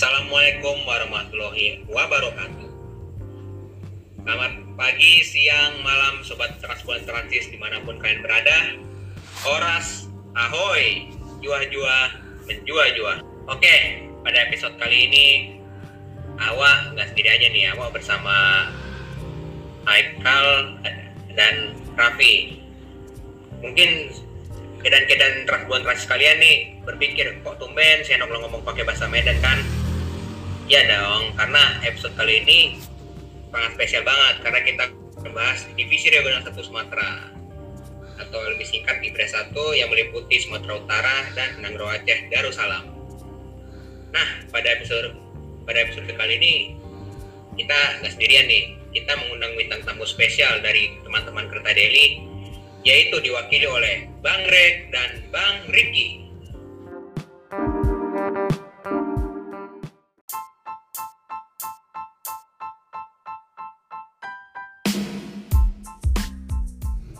Assalamualaikum warahmatullahi wabarakatuh. Selamat pagi, siang, malam, sobat Transbulan Transis di mana pun kalian berada. Oras, ahoy, jua-jua, menjua-jua. Oke, pada episode kali ini, Awa nggak sendiri aja nih, Awa bersama Haikal dan Raffi. Mungkin kedan-kedan Transis kalian nih berpikir, kok tumben saya ngomong pakai bahasa Medan kan? Ya dong, karena episode kali ini sangat spesial banget karena kita membahas divisi regional satu Sumatera atau lebih singkat Ibra 1 yang meliputi Sumatera Utara dan Nanggro Aceh Darussalam. Nah, pada episode pada episode kali ini kita nggak sendirian nih, kita mengundang bintang tamu spesial dari teman-teman Kereta Deli yaitu diwakili oleh Bang Rek dan Bang Ricky.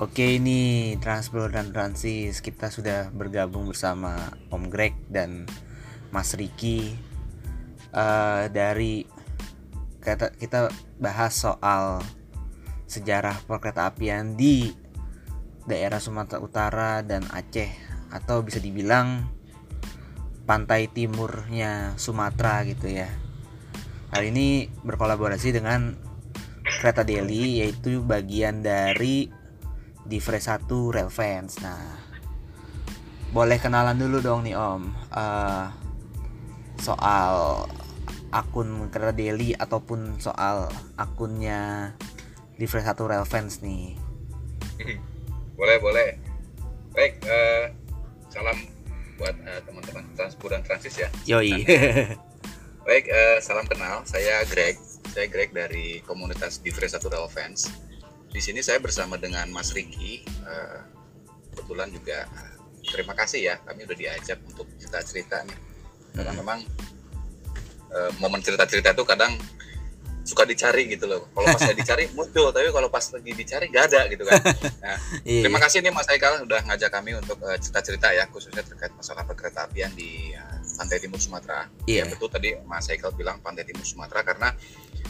Oke ini Transpro dan Transis kita sudah bergabung bersama Om Greg dan Mas Riki uh, dari kita kita bahas soal sejarah perkereta apian di daerah Sumatera Utara dan Aceh atau bisa dibilang pantai timurnya Sumatera gitu ya. Hal ini berkolaborasi dengan Kereta Delhi yaitu bagian dari di Fresh 1 Real Fans. Nah, boleh kenalan dulu dong nih Om uh, soal akun Kereta Daily ataupun soal akunnya di Fresh 1 Real Fans nih. Boleh, boleh. Baik, uh, salam buat uh, teman-teman Transpur dan Transis ya. Yoi. Baik, uh, salam kenal. Saya Greg. Saya Greg dari komunitas di Fresh 1 Real Fans di sini saya bersama dengan Mas Riki. Uh, kebetulan juga terima kasih ya, kami udah diajak untuk cerita-cerita nih. Karena hmm. memang uh, momen cerita-cerita itu kadang suka dicari gitu loh. Kalau pas saya dicari muncul, tapi kalau pas lagi dicari gak ada gitu kan. Nah, iya. terima kasih nih Mas Haikal udah ngajak kami untuk uh, cerita-cerita ya, khususnya terkait masalah perkereta apian di uh, Pantai Timur Sumatera. Iya. Ya, betul tadi Mas Haikal bilang Pantai Timur Sumatera karena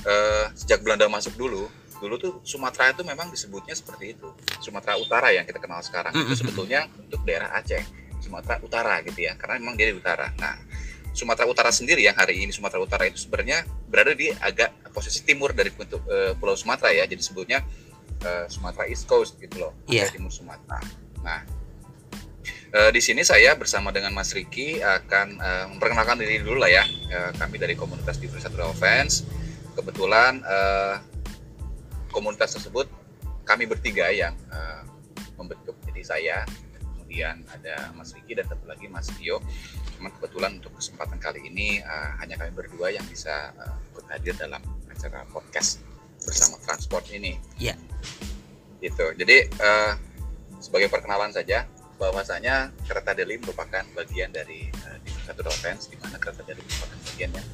uh, sejak Belanda masuk dulu dulu tuh Sumatera itu memang disebutnya seperti itu Sumatera Utara yang kita kenal sekarang itu sebetulnya untuk daerah Aceh Sumatera Utara gitu ya karena memang dia di utara nah Sumatera Utara sendiri yang hari ini Sumatera Utara itu sebenarnya berada di agak posisi timur dari untuk uh, Pulau Sumatera ya jadi sebutnya uh, Sumatera East Coast gitu loh yeah. timur Sumatera nah Uh, di sini saya bersama dengan Mas Riki akan uh, memperkenalkan diri dulu lah ya. Uh, kami dari komunitas Diversity Fans. Kebetulan uh, komunitas tersebut kami bertiga yang uh, membentuk. Jadi saya kemudian ada Mas Riki dan satu lagi Mas Tio. Cuman kebetulan untuk kesempatan kali ini uh, hanya kami berdua yang bisa uh, hadir dalam acara podcast bersama transport ini. Ya gitu. Jadi uh, sebagai perkenalan saja bahwasanya kereta Deli merupakan bagian dari uh, di satu di mana kereta Deli merupakan bagian yang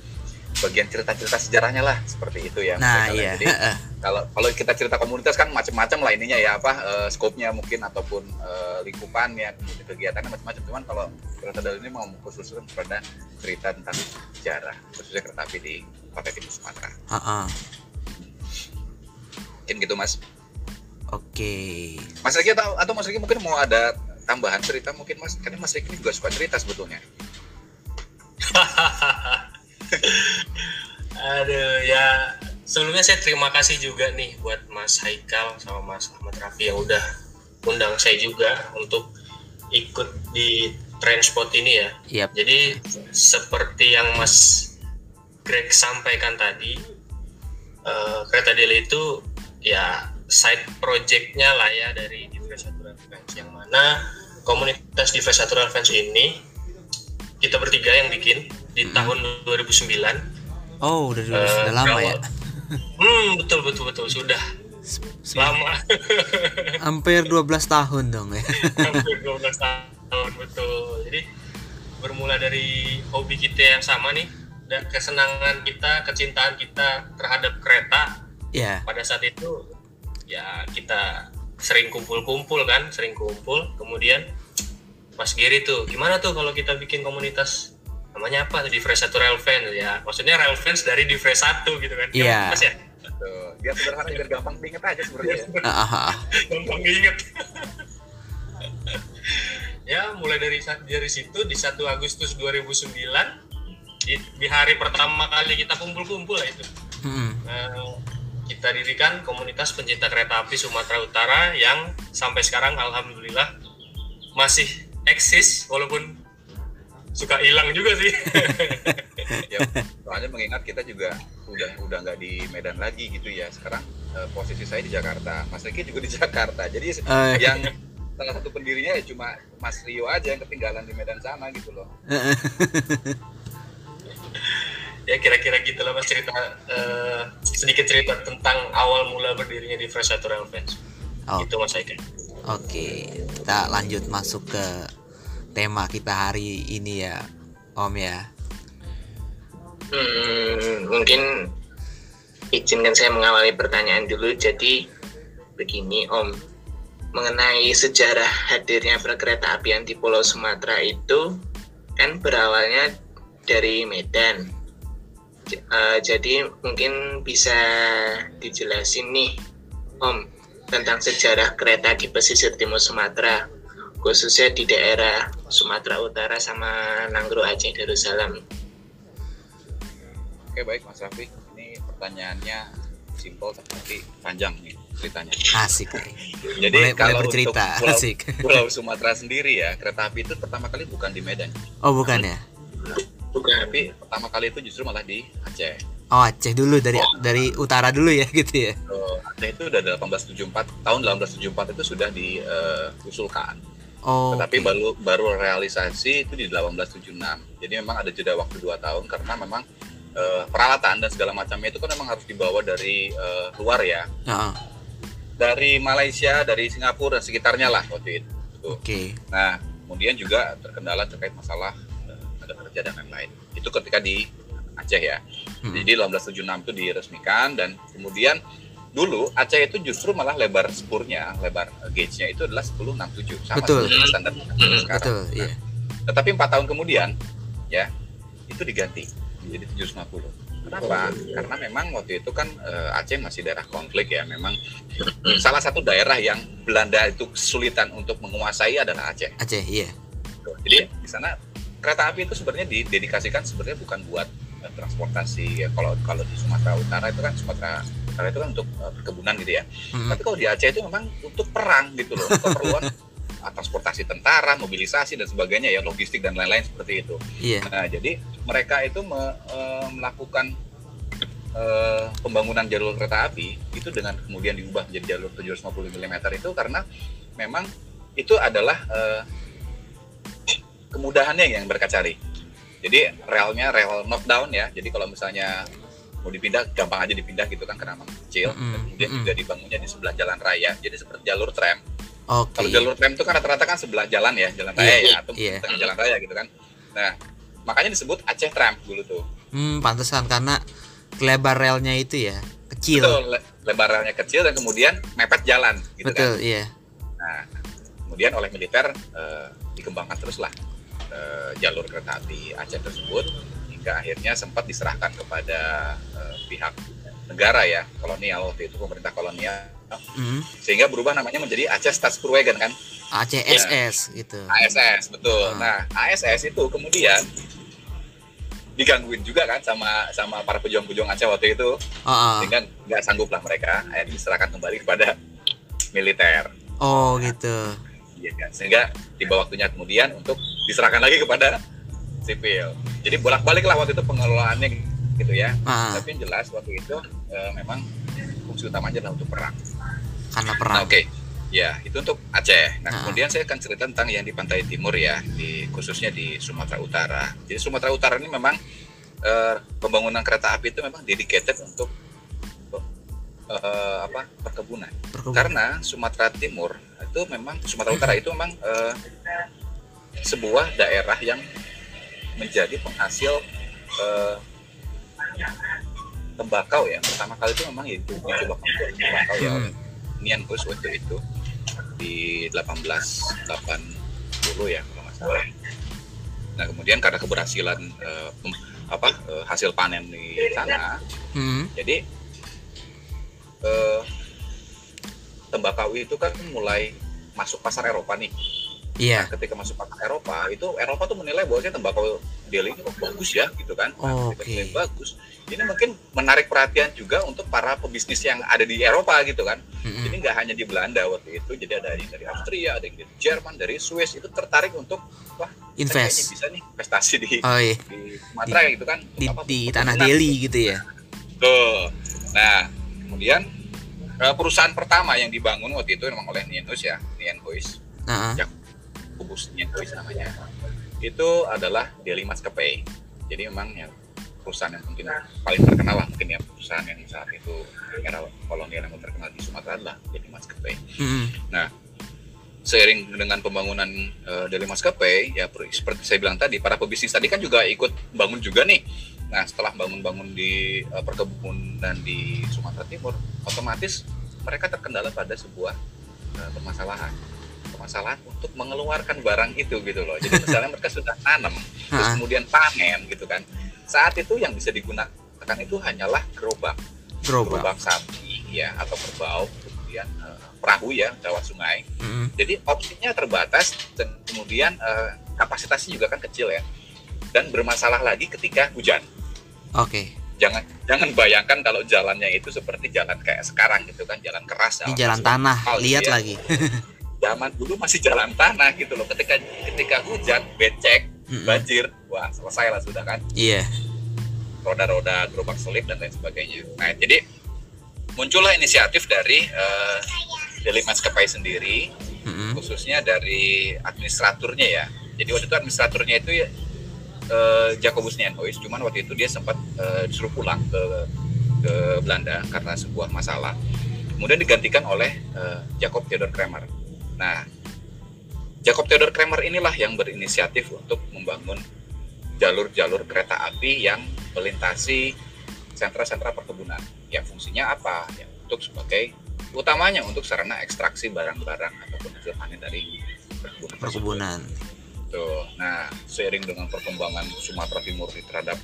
bagian cerita-cerita sejarahnya lah seperti itu ya. Nah iya. Jadi kalau kalau kita cerita komunitas kan macam-macam lah ininya ya apa uh, skopnya mungkin ataupun uh, lingkupannya kemudian kegiatannya macam-macam. Cuman kalau kereta dalam ini mau khususkan pada cerita tentang sejarah khususnya kereta api di Pantai Timur Sumatera. Uh -uh. Mungkin gitu mas. Oke. Okay. Mas Riki atau, atau Mas Riki mungkin mau ada tambahan cerita mungkin mas karena Mas Riki juga suka cerita sebetulnya. Aduh ya sebelumnya saya terima kasih juga nih buat Mas Haikal sama Mas Ahmad Rafi yang udah undang saya juga untuk ikut di transport ini ya. Yep. Jadi seperti yang Mas Greg sampaikan tadi, uh, kereta Deli itu ya side projectnya lah ya dari Diversatural Fans yang mana komunitas Diversatural Fans ini kita bertiga yang bikin di hmm. tahun 2009. Oh, udah uh, sudah lama ya. Hmm, betul betul betul sudah. lama. Hampir 12 tahun dong ya. Hampir 12 tahun betul. Jadi bermula dari hobi kita yang sama nih dan kesenangan kita, kecintaan kita terhadap kereta. Ya. Yeah. Pada saat itu ya kita sering kumpul-kumpul kan, sering kumpul. Kemudian Mas Giri tuh, gimana tuh kalau kita bikin komunitas namanya apa Divres satu Railfans ya maksudnya Railfans dari Divres satu gitu kan Iya. Mas ya Tuh, biar sederhana biar gampang diinget aja sebenarnya. Ah, ah, ah. gampang diinget ya mulai dari dari situ di 1 Agustus 2009 di, di hari pertama kali kita kumpul-kumpul lah itu Mm-mm. Eh, kita dirikan komunitas pencinta kereta api Sumatera Utara yang sampai sekarang alhamdulillah masih eksis walaupun suka hilang juga sih ya, soalnya mengingat kita juga udah udah nggak di Medan lagi gitu ya. Sekarang eh, posisi saya di Jakarta, Mas Riki juga di Jakarta. Jadi Eh. yang salah satu pendirinya ya cuma Mas Rio aja yang ketinggalan di Medan sana gitu loh. ya kira-kira gitulah mas cerita eh, sedikit cerita tentang awal mula berdirinya di Fresh Natural Fans Oh. itu mas Aika Oke, kita lanjut masuk ke tema kita hari ini ya, Om ya. Hmm, mungkin izinkan saya mengawali pertanyaan dulu. Jadi begini Om, mengenai sejarah hadirnya perkereta apian di Pulau Sumatera itu kan berawalnya dari Medan. Eh, jadi mungkin bisa dijelasin nih Om tentang sejarah kereta di pesisir timur Sumatera khususnya di daerah Sumatera Utara sama Nanggro Aceh Darussalam. Oke baik Mas Rafi, ini pertanyaannya simpel tapi panjang nih ceritanya. Asik. Jadi Mulai- mulai kalau bercerita, untuk pulau, asik. pulau Sumatera sendiri ya, kereta api itu pertama kali bukan di Medan, Oh bukan ya? Bukan. tapi pertama kali itu justru malah di Aceh. Oh Aceh dulu dari dari utara dulu ya gitu ya. Aceh itu udah 1874 tahun 1874 itu sudah diusulkan. Oh. Tetapi oke. baru baru realisasi itu di 1876. Jadi memang ada jeda waktu 2 tahun karena memang eh, peralatan dan segala macamnya itu kan memang harus dibawa dari eh, luar ya. Heeh. Dari Malaysia, dari Singapura dan sekitarnya lah waktu itu. Oke. Nah, kemudian juga terkendala terkait masalah eh, ada kerja dan lain-lain. Itu ketika di Aceh ya. Hmm. Jadi 1876 itu diresmikan dan kemudian dulu Aceh itu justru malah lebar spurnya, lebar eh, gauge-nya itu adalah 1067 sama Betul. seperti standar sekarang. Betul, iya. Tetapi empat tahun kemudian ya itu diganti menjadi 750. Kenapa? Karena memang waktu itu kan eh, Aceh masih daerah konflik ya. Memang salah satu daerah yang Belanda itu kesulitan untuk menguasai adalah Aceh. Aceh, iya. Jadi di sana kereta api itu sebenarnya didedikasikan sebenarnya bukan buat eh, transportasi ya. Kalau kalau di Sumatera Utara itu kan Sumatera Utara itu kan untuk eh, perkebunan gitu ya. Mm-mm. Tapi kalau di Aceh itu memang untuk perang gitu loh, keperluan ah, transportasi tentara, mobilisasi dan sebagainya ya, logistik dan lain-lain seperti itu. Iya. Nah, jadi mereka itu me- eh, melakukan eh, pembangunan jalur kereta api itu dengan kemudian diubah menjadi jalur 750 mm itu karena memang itu adalah eh, kemudahannya yang mereka cari. Jadi relnya rel knockdown ya. Jadi kalau misalnya mau dipindah gampang aja dipindah gitu kan karena memang kecil. Dan Mm-mm, kemudian mm-mm. juga dibangunnya di sebelah jalan raya. Jadi seperti jalur tram. Oke. Kalau jalur tram itu kan rata-rata kan sebelah jalan ya, jalan Iya, raya ya atau iya. tengah jalan raya gitu kan. Nah, makanya disebut Aceh Tram dulu tuh. Hmm, pantesan karena lebar relnya itu ya kecil. Betul, le- lebarannya kecil dan kemudian mepet jalan gitu Betul, kan. iya. Nah, kemudian oleh militer eh, dikembangkan teruslah eh, jalur kereta api Aceh tersebut hingga akhirnya sempat diserahkan kepada eh, pihak negara ya, kolonial waktu itu pemerintah kolonial Mm. sehingga berubah namanya menjadi Aceh Staatspoorwegen kan. ACSS gitu. ASS betul. Hmm. Nah ASS itu kemudian digangguin juga kan sama sama para pejuang-pejuang Aceh waktu itu Oh, sehingga nggak sanggup lah mereka akhirnya diserahkan kembali kepada militer. oh gitu. Iya kan? Sehingga tiba waktunya kemudian untuk diserahkan lagi kepada sipil. Jadi bolak-balik lah waktu itu pengelolaannya gitu ya. Ah, Tapi yang jelas waktu itu eh, memang fungsi utamanya adalah untuk perang. karena Nah, perang. Oke, ya itu untuk Aceh. Nah Ah. kemudian saya akan cerita tentang yang di pantai timur ya, di khususnya di Sumatera Utara. Jadi Sumatera Utara ini memang eh, pembangunan kereta api itu memang dedicated untuk, eh, apa perkebunan. Perkebunan. Karena Sumatera Timur itu memang Sumatera Utara itu memang eh, sebuah daerah yang menjadi penghasil eh, tembakau ya. Pertama kali itu memang itu dicoba untuk tembakau ya Hmm. Nian Kus waktu itu di 1880 ya kalau nggak salah. Nah kemudian karena keberhasilan eh, pem- apa eh, hasil panen di sana, Hmm. jadi eh, tembakau itu kan mulai masuk pasar Eropa nih. Iya. Ketika masuk pasar Eropa, itu Eropa tuh menilai bahwa tembakau Delhi ini kok bagus ya, gitu kan? Nah, Oke. dinilai bagus. Ini mungkin menarik perhatian juga untuk para pebisnis yang ada di Eropa gitu kan. Mm-mm. Jadi nggak hanya di Belanda waktu itu, jadi ada yang dari Austria, ada yang dari Jerman, dari Swiss itu tertarik untuk wah Invest. bisa nih investasi di Oh iya. di Sumatera gitu kan Di, Apa, di tanah. Delhi gitu ya. Tuh. Nah, kemudian eh, perusahaan pertama yang dibangun waktu itu memang oleh Nienhuis ya, Nienhuis, Nah, Kubus Nienhuis namanya. Itu adalah Delhi Maskapai. Jadi memang yang perusahaan yang mungkin paling terkenal lah mungkin ya perusahaan yang saat itu era kolonial yang terkenal di Sumatera adalah Delhi Maskapai. mm-mm. seiring dengan pembangunan uh, Delhi Maskapai ya per- seperti saya bilang tadi para pebisnis tadi kan juga ikut bangun juga nih nah setelah bangun-bangun di uh, perkebunan di Sumatera Timur otomatis mereka terkendala pada sebuah uh, permasalahan permasalahan untuk mengeluarkan barang itu gitu loh jadi misalnya mereka sudah tanam terus Ha-ha. kemudian panen gitu kan saat itu yang bisa digunakan itu hanyalah gerobak Gerobak. gerobak sapi ya atau kerbau kemudian eh, perahu ya lewat sungai Mm-mm. jadi opsinya terbatas dan kemudian eh, kapasitasnya juga kan kecil ya dan bermasalah lagi ketika hujan Oke. jangan jangan bayangkan kalau jalannya itu seperti jalan kayak sekarang gitu kan jalan keras Ini jalan asfal, tanah. gitu Lihat ya. lagi. zaman dulu masih jalan tanah gitu loh ketika ketika hujan becek Mm-mm. banjir wah selesai lah sudah kan Iya. roda-roda gerobak selip dan lain sebagainya. Nah, jadi muncullah inisiatif dari uh, Delhi Maskapai sendiri, Mm-mm. khususnya dari administraturnya ya. Jadi waktu itu administraturnya itu ya, uh, Jacobus Nienhuis, cuman waktu itu dia sempat uh, disuruh pulang ke ke Belanda karena sebuah masalah. Kemudian digantikan oleh uh, Jacob Theodor Kramer. Nah, Jacob Theodor Kramer inilah yang berinisiatif untuk membangun jalur-jalur kereta api yang melintasi sentra-sentra perkebunan. Ya fungsinya apa? Ya untuk sebagai utamanya untuk sarana ekstraksi barang-barang ataupun hasil panen dari perkebunan. Perkebunan. Tuh. Nah, seiring dengan perkembangan Sumatera Timur terhadap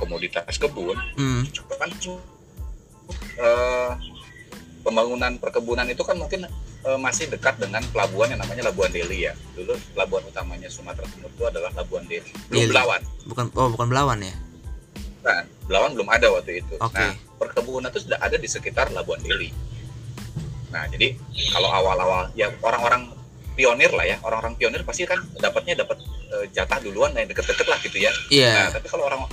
komoditas kebun, Mm. kan eh, pembangunan perkebunan itu kan mungkin eh, masih dekat dengan pelabuhan yang namanya Labuan Deli ya. Dulu pelabuhan utamanya Sumatera Timur itu adalah Labuan Deli. Belum Deli. Belawan. Bukan oh bukan Belawan ya. Kan, Belawan belum ada waktu itu. Oke. Nah, perkebunan itu sudah ada di sekitar Labuan Deli. Nah, jadi kalau awal-awal ya orang-orang pionir lah ya, orang-orang pionir pasti kan dapatnya dapat eh, jatah duluan yang deket-deket lah gitu ya. Iya. Nah, tapi kalau orang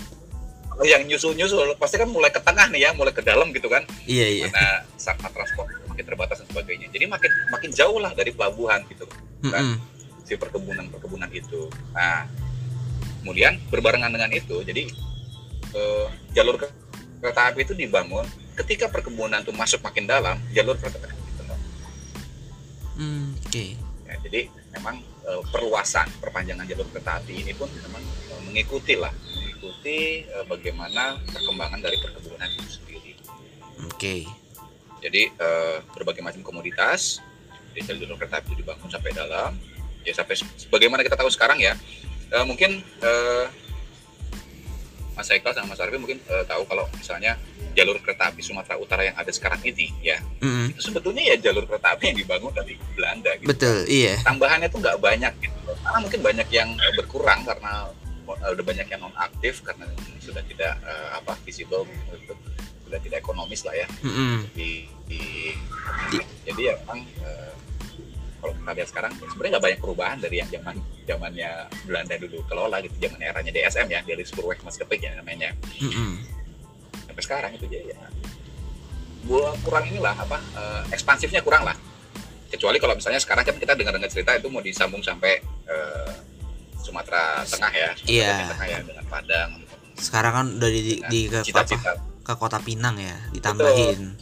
yang nyusul-nyusul pasti kan mulai ke tengah nih ya, mulai ke dalam gitu kan. Iya iya. Karena sarana transport makin terbatas dan sebagainya. Jadi makin makin jauh lah dari pelabuhan gitu Mm-mm. si perkebunan-perkebunan itu. Nah, kemudian berbarengan dengan itu, jadi eh, jalur ke- kereta api itu dibangun. Ketika perkebunan itu masuk makin dalam, jalur kereta api itu Mm, Oke. Ya, jadi memang eh, perluasan perpanjangan jalur kereta api ini pun memang eh, mengikuti lah, mengikuti eh, bagaimana perkembangan dari perkebunan itu sendiri. Oke. Jadi eh, berbagai macam komoditas di jalur kereta api itu dibangun sampai dalam. Ya sampai se- sebagaimana kita tahu sekarang ya, eh, mungkin eh, Mas Haikal sama Mas Arfi mungkin eh, tahu kalau misalnya jalur kereta api Sumatera Utara yang ada sekarang ini ya Mm-mm. itu sebetulnya ya jalur kereta api yang dibangun dari Belanda gitu. Betul. Iya. tambahannya tuh nggak banyak gitu karena mungkin banyak yang berkurang karena udah banyak yang non aktif karena sudah tidak eh, apa visible gitu. Sudah tidak ekonomis lah ya Mm-mm. di, di- jadi ya memang eh, kalau kita lihat sekarang sebenarnya nggak banyak perubahan dari yang zaman zamannya Belanda dulu kelola gitu zaman eranya DSM ya dari Spurweg Maskapai ya namanya Mm-mm. sampai sekarang itu jadi ya gua kurang inilah apa eh, ekspansifnya kurang lah kecuali kalau misalnya sekarang kan kita dengar-dengar cerita itu mau disambung sampai eh, Sumatera Tengah ya Sumatera Iya. bagian Tengah ya dengan Padang Sekarang kan udah di, Nah, di ke, apa, cita-cita ke kota Pinang ya, ditambahin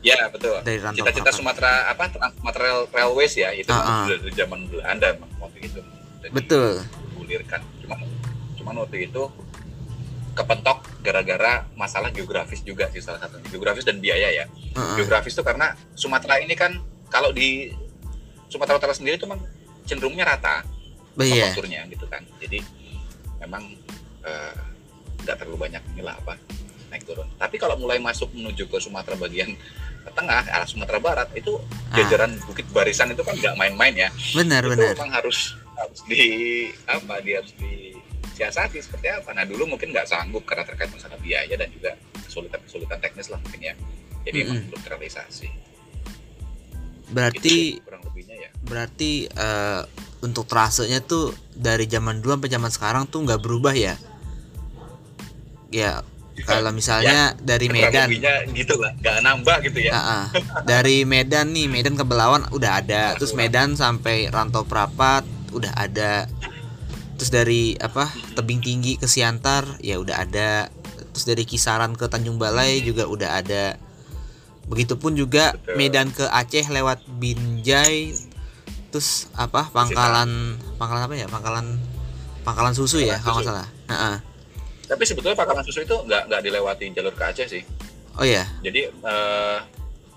ya betul dari rantau cita-cita. Sumatera apa Sumatera Rail- Railways ya itu sudah dari zaman Belanda waktu itu Udah Betul. digulirkan cuma cuman waktu itu kepentok gara-gara masalah geografis juga sih salah satunya geografis dan biaya ya Heeh. geografis itu karena Sumatera ini kan kalau di Sumatera Utara sendiri itu memang cenderungnya rata Iya. konturnya gitu kan jadi memang eh, nggak terlalu banyak inilah apa naik turun. Tapi kalau mulai masuk menuju ke Sumatera bagian ke tengah, arah Sumatera Barat itu Ah. jajaran Bukit Barisan itu kan nggak main-main ya. benar itu benar memang harus harus di apa dia harus disiasati seperti apa. Nah dulu mungkin nggak sanggup karena terkait masalah biaya dan juga kesulitan-kesulitan teknis lah mungkin ya. Jadi emang Mm-mm. belum terrealisasi. berarti Itu kurang lebihnya ya. berarti eh, untuk trasenya tuh dari zaman dulu sampai zaman sekarang tuh nggak berubah ya ya kalau misalnya dari Kurang Medan. gitu lah, nggak nambah gitu ya. Ah. dari Medan nih Medan ke Belawan udah ada. Terus Medan sampai Rantau Prapat udah ada. Terus dari apa tebing tinggi ke Siantar ya udah ada. Terus dari kisaran ke Tanjung Balai juga udah ada. Begitupun juga Betul. Medan ke Aceh lewat Binjai. Terus apa pangkalan pangkalan apa ya? Pangkalan pangkalan susu ya kalau nggak salah. Ah, ah. Tapi sebetulnya Pangkalan Susu itu nggak nggak dilewati jalur ke Aceh sih. oh ya Jadi eh,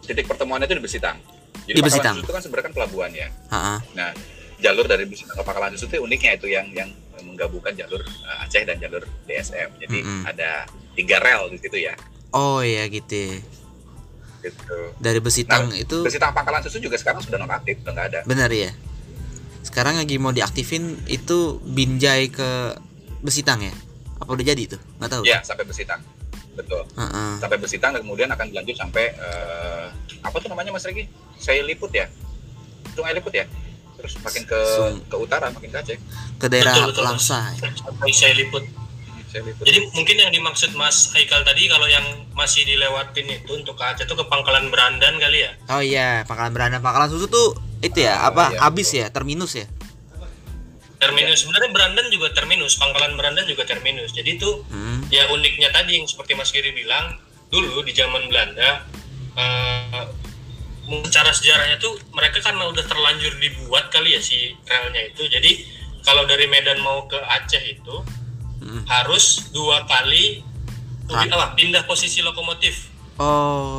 titik pertemuannya itu di Besitang. Jadi Di Besitang. Susu itu kan sebenarnya kan pelabuhan ya. Ah, ah. Nah, jalur dari Besitang ke Pangkalan Susu itu uniknya itu yang yang menggabungkan jalur eh, Aceh dan jalur DSM. Jadi Mm-mm. ada tiga rel di situ ya. oh ya gitu Gitu. dari Besitang Nah, itu Besitang Pangkalan Susu juga sekarang sudah non aktif, udah nggak ada. Benar ya. Sekarang lagi mau diaktifin itu Binjai ke Besitang ya? Apa udah jadi tuh? Nggak tahu. Ya, sampai Besitang. Betul. Heeh. Sampai Besitang dan kemudian akan dilanjut sampai eh, apa tuh namanya Mas Regi? Saya Liput ya. Sungai Liput ya. Terus makin ke Sung- ke utara, makin ke Aceh. Ke daerah Betul, betul. Langsa. sampai saya liput Saya Liput. jadi mungkin yang dimaksud Mas Haikal tadi kalau yang masih dilewatin itu untuk ke Aceh itu ke Pangkalan Berandan kali ya Oh iya, Pangkalan Beranda, Pangkalan Susu tuh itu ya, Oh, apa? iya, habis ya, terminus ya? Terminus sebenarnya Berandan juga terminus Pangkalan Berandan juga terminus jadi itu Hmm. ya uniknya tadi yang seperti Mas Giri bilang dulu di zaman Belanda mungkin secara sejarahnya tuh mereka karena udah terlanjur dibuat kali ya si relnya itu jadi kalau dari Medan mau ke Aceh itu Hmm. harus dua kali Hah? apa, pindah posisi lokomotif Oh.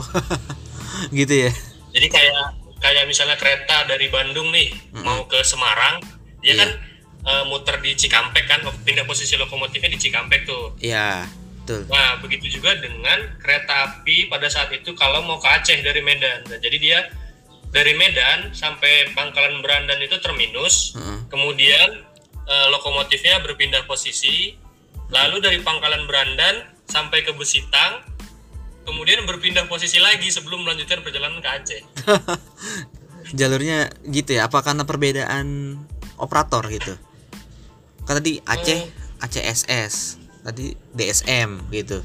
gitu ya. jadi kayak kayak misalnya kereta dari Bandung nih Mm-mm. mau ke Semarang dia Iya. kan eh, muter di Cikampek kan pindah posisi lokomotifnya di Cikampek tuh Iya, betul. Nah, begitu juga dengan kereta api pada saat itu kalau mau ke Aceh dari Medan. Nah, jadi dia dari Medan sampai Pangkalan Berandan itu terminus, Heeh. kemudian eh, lokomotifnya berpindah posisi, lalu dari Pangkalan Berandan sampai ke Besitang, kemudian berpindah posisi lagi sebelum melanjutkan perjalanan ke Aceh. Jalurnya gitu ya, apa karena perbedaan operator gitu? Kan tadi Aceh, ACSS, tadi DSM gitu.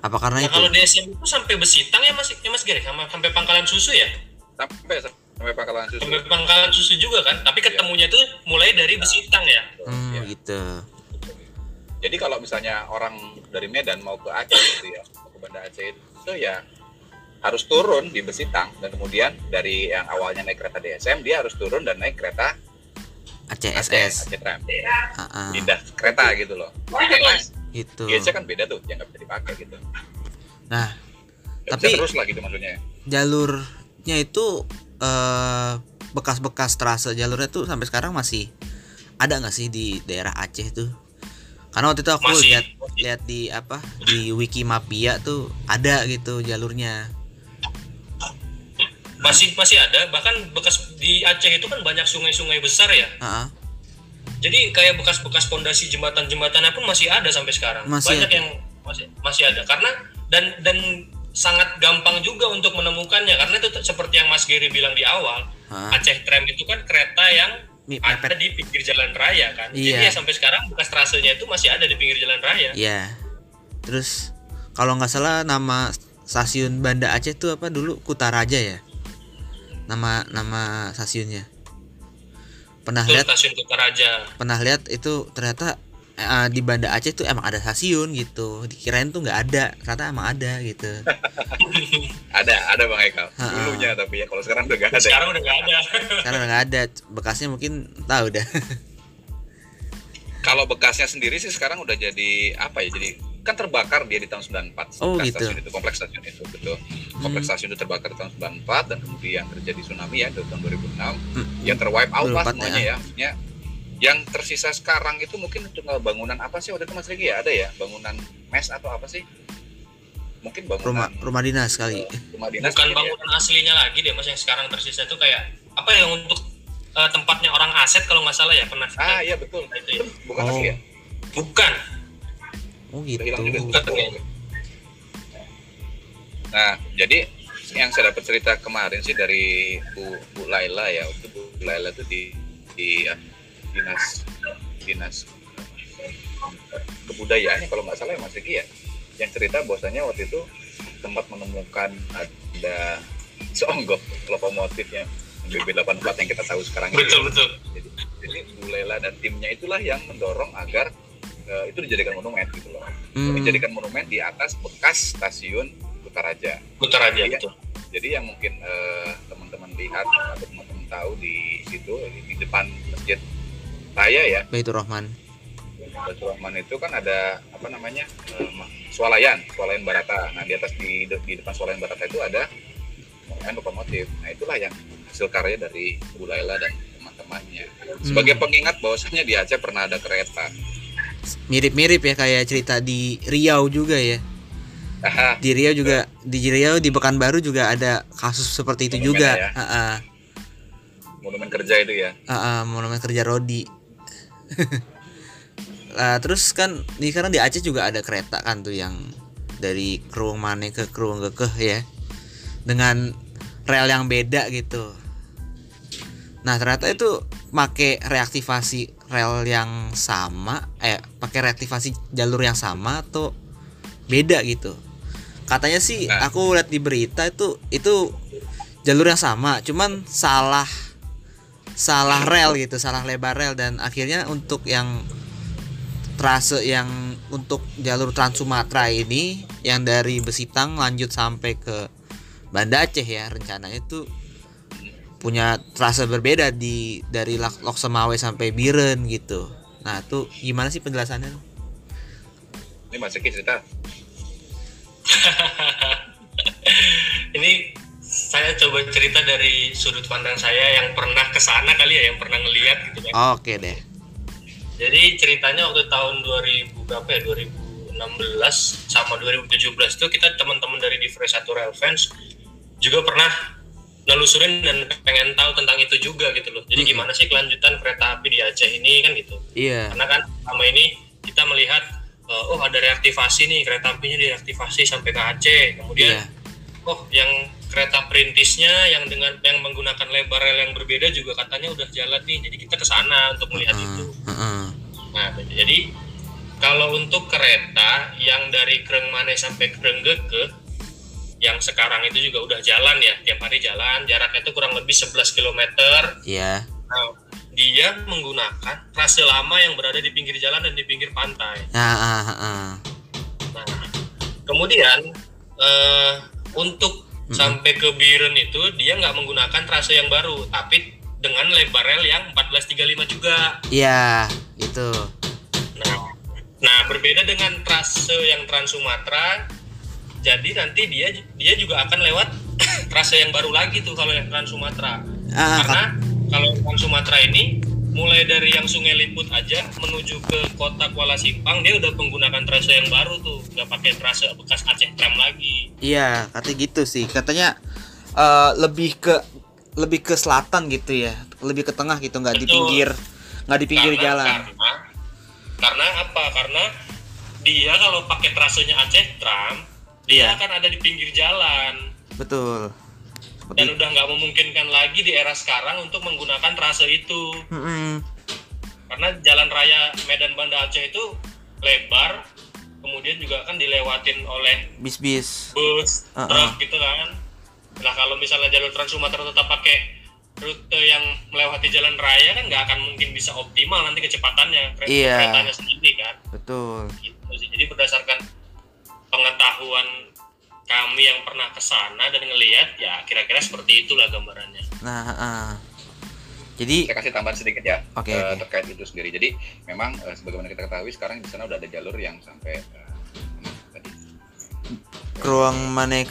Apa karena Nah, itu? kalau DSM itu sampai Besitang ya Mas ya Mas Gere sama sampai Pangkalan Susu ya? sampai sampai Pangkalan Susu. Sampai Pangkalan Susu juga kan, tapi ketemunya tuh mulai dari Besitang ya. Hmm, Ya. gitu. Jadi kalau misalnya orang dari Medan mau ke Aceh gitu ya, mau ke Banda Aceh itu ya harus turun di Besitang dan kemudian dari yang awalnya naik kereta DSM dia harus turun dan naik kereta ACSS. Aceh Tram. Ah, Pindah kereta gitu loh. Karena gitu. GC kan beda tuh, yang nggak bisa dipakai gitu. Nah, Nggak Tapi- terus lah gitu maksudnya. jalurnya itu eh, bekas-bekas trase jalurnya tuh sampai sekarang masih ada nggak sih di daerah Aceh tuh? Karena waktu itu aku lihat lihat di apa di Wikimapia tuh ada gitu jalurnya. Masih masih ada bahkan bekas di Aceh itu kan banyak sungai-sungai besar ya Ah, ah. jadi kayak bekas-bekas pondasi jembatan-jembatannya pun masih ada sampai sekarang Masih banyak ada. yang masih masih ada karena dan dan sangat gampang juga untuk menemukannya karena itu seperti yang Mas Giri bilang di awal Ah. Aceh Tram itu kan kereta yang ada di pinggir jalan raya kan jadi Iya. ya sampai sekarang bekas trasenya itu masih ada di pinggir jalan raya Iya. Terus kalau nggak salah nama stasiun Banda Aceh tuh apa dulu Kutaraja ya? Nama nama stasiunnya. Pernah itu lihat stasiun Kutaraja pernah lihat itu ternyata eh, di Banda Aceh tuh emang ada stasiun gitu. Dikirain tuh nggak ada, ternyata emang ada gitu. Ada, ada Bang Eka. Dulunya tapi ya kalau sekarang udah nggak ada. sekarang udah nggak ada Karena nggak ada, bekasnya mungkin tahu dah. Kalau bekasnya sendiri sih sekarang udah jadi apa ya? Jadi kan terbakar dia di tahun 94 Oh, gitu. stasiun itu kompleks stasiun itu betul kompleks Hmm. stasiun itu terbakar tahun 94 dan kemudian terjadi tsunami ya di tahun 2006 Hmm. ya terwipe out lah 2004 semuanya ya maksudnya yang tersisa sekarang itu mungkin tinggal bangunan apa sih waktu itu Mas Riki ya ada ya bangunan mes atau apa sih mungkin bangunan rumah rumah dinas kali eh, rumah dinas bukan ya? bangunan aslinya lagi deh mas yang sekarang tersisa itu kayak apa yang untuk eh, tempatnya orang aset kalau nggak salah ya pernah ah iya betul itu ya. bukan Oh. asli ya bukan oh Udah gitu hilang juga. Nah, jadi yang saya dapat cerita kemarin sih dari Bu, Bu Laila ya, itu Bu Laila itu di, di ya, dinas dinas kebudayaan ya kalau nggak salah ya Mas Riki ya, yang cerita bahwasanya waktu itu tempat menemukan ada seonggok lokomotifnya BB84 yang kita tahu sekarang ini. betul betul Jadi, jadi Bu Laila dan timnya itulah yang mendorong agar eh, itu dijadikan monumen gitu loh. Hmm. Dijadikan monumen di atas bekas stasiun Kutaraja. putar aja Iya. betul Jadi yang mungkin eh, teman-teman lihat atau teman-teman tahu di situ di depan masjid raya ya, Baitur Rahman Baitur Rahman itu kan ada apa namanya ma- swalayan, swalayan Barata. Nah di atas di, di depan swalayan Barata itu ada monumen lokomotif. Nah itulah yang hasil karya dari Bu Laila dan teman-temannya. Sebagai pengingat bahwasanya di Aceh pernah ada kereta. Mirip-mirip ya kayak cerita di Riau juga ya Aha, di Riau juga di Riau di Pekanbaru juga ada kasus seperti itu Monumen juga ya. Heeh. monumen kerja itu ya. Heeh, monumen kerja Rodi Lah, terus kan di sekarang di Aceh juga ada kereta kan tuh yang dari Krueng Mane ke Krueng Gekeh ya dengan rel yang beda gitu nah ternyata itu pakai reaktivasi rel yang sama eh pakai reaktivasi jalur yang sama atau beda gitu katanya sih Nah. aku lihat di berita itu itu jalur yang sama cuman salah salah rel gitu salah lebar rel dan akhirnya untuk yang trase yang untuk jalur Trans Sumatera ini yang dari Besitang lanjut sampai ke Banda Aceh ya rencananya itu punya trase berbeda di dari Lok Semawe sampai Biren gitu. Nah, itu gimana sih penjelasannya? Ini Mas Riki cerita. ini saya coba cerita dari sudut pandang saya yang pernah ke sana kali ya yang pernah ngelihat gitu kan Oke deh. Jadi ceritanya waktu tahun 2000 berapa ya? 2016 sama 2017 tuh kita teman-teman dari Divres Satu Rail Fans juga pernah nelusurin dan pengen tahu tentang itu juga gitu loh. Jadi Mm-mm. gimana sih kelanjutan kereta api di Aceh ini kan gitu. Iya. Karena kan selama ini kita melihat eh, oh ada reaktivasi nih kereta apinya direaktivasi sampai ke Aceh. Kemudian Iya. oh yang kereta perintisnya yang dengan yang menggunakan lebar rel yang berbeda juga katanya udah jalan nih. Jadi kita ke sana untuk melihat itu. Heeh, heeh. Nah, jadi kalau untuk kereta yang dari Kreng Mane sampai Kreng Geke yang sekarang itu juga udah jalan ya, tiap hari jalan, jaraknya itu kurang lebih 11 km. Iya. Nah, dia menggunakan trase lama yang berada di pinggir jalan dan di pinggir pantai. Ah, ah, ah. Nah, kemudian eh, untuk Mm-mm. sampai ke Biren itu dia nggak menggunakan trase yang baru, tapi dengan lebar rel yang 1435 juga. Iya, itu. Nah, nah berbeda dengan trase yang Trans Sumatera, jadi nanti dia dia juga akan lewat trase yang baru lagi tuh kalau yang Trans Sumatera. Ah, Karena kalau Trans Sumatera ini mulai dari yang Sungai Liput aja menuju ke kota Kuala Simpang dia udah menggunakan trase yang baru tuh, nggak pakai trase bekas Aceh Tram lagi. Iya, katanya gitu sih. Katanya eh, lebih ke lebih ke selatan gitu ya, lebih ke tengah gitu, nggak di pinggir, nggak di pinggir karena, jalan. Karena, karena apa? Karena dia kalau pakai trasenya Aceh Tram, Iya. akan ada di pinggir jalan. Betul. dan Seperti udah nggak memungkinkan lagi di era sekarang untuk menggunakan trase itu Mm-mm. karena jalan raya Medan Banda Aceh itu lebar kemudian juga kan dilewatin oleh bis-bis. bus Uh-uh. truk gitu kan nah kalau misalnya jalur Trans Sumatera tetap pakai rute yang melewati jalan raya kan nggak akan mungkin bisa optimal nanti kecepatannya kereta Iya. keretanya sendiri kan Betul. gitu sih jadi berdasarkan pengetahuan kami yang pernah ke sana dan ngelihat ya kira-kira seperti itulah gambarannya Nah, ah. jadi Saya kasih tambahan sedikit ya Oke, eh, oke. terkait itu sendiri. Jadi memang eh, sebagaimana kita ketahui sekarang di sana udah ada jalur yang sampai mana tadi Kruang Mane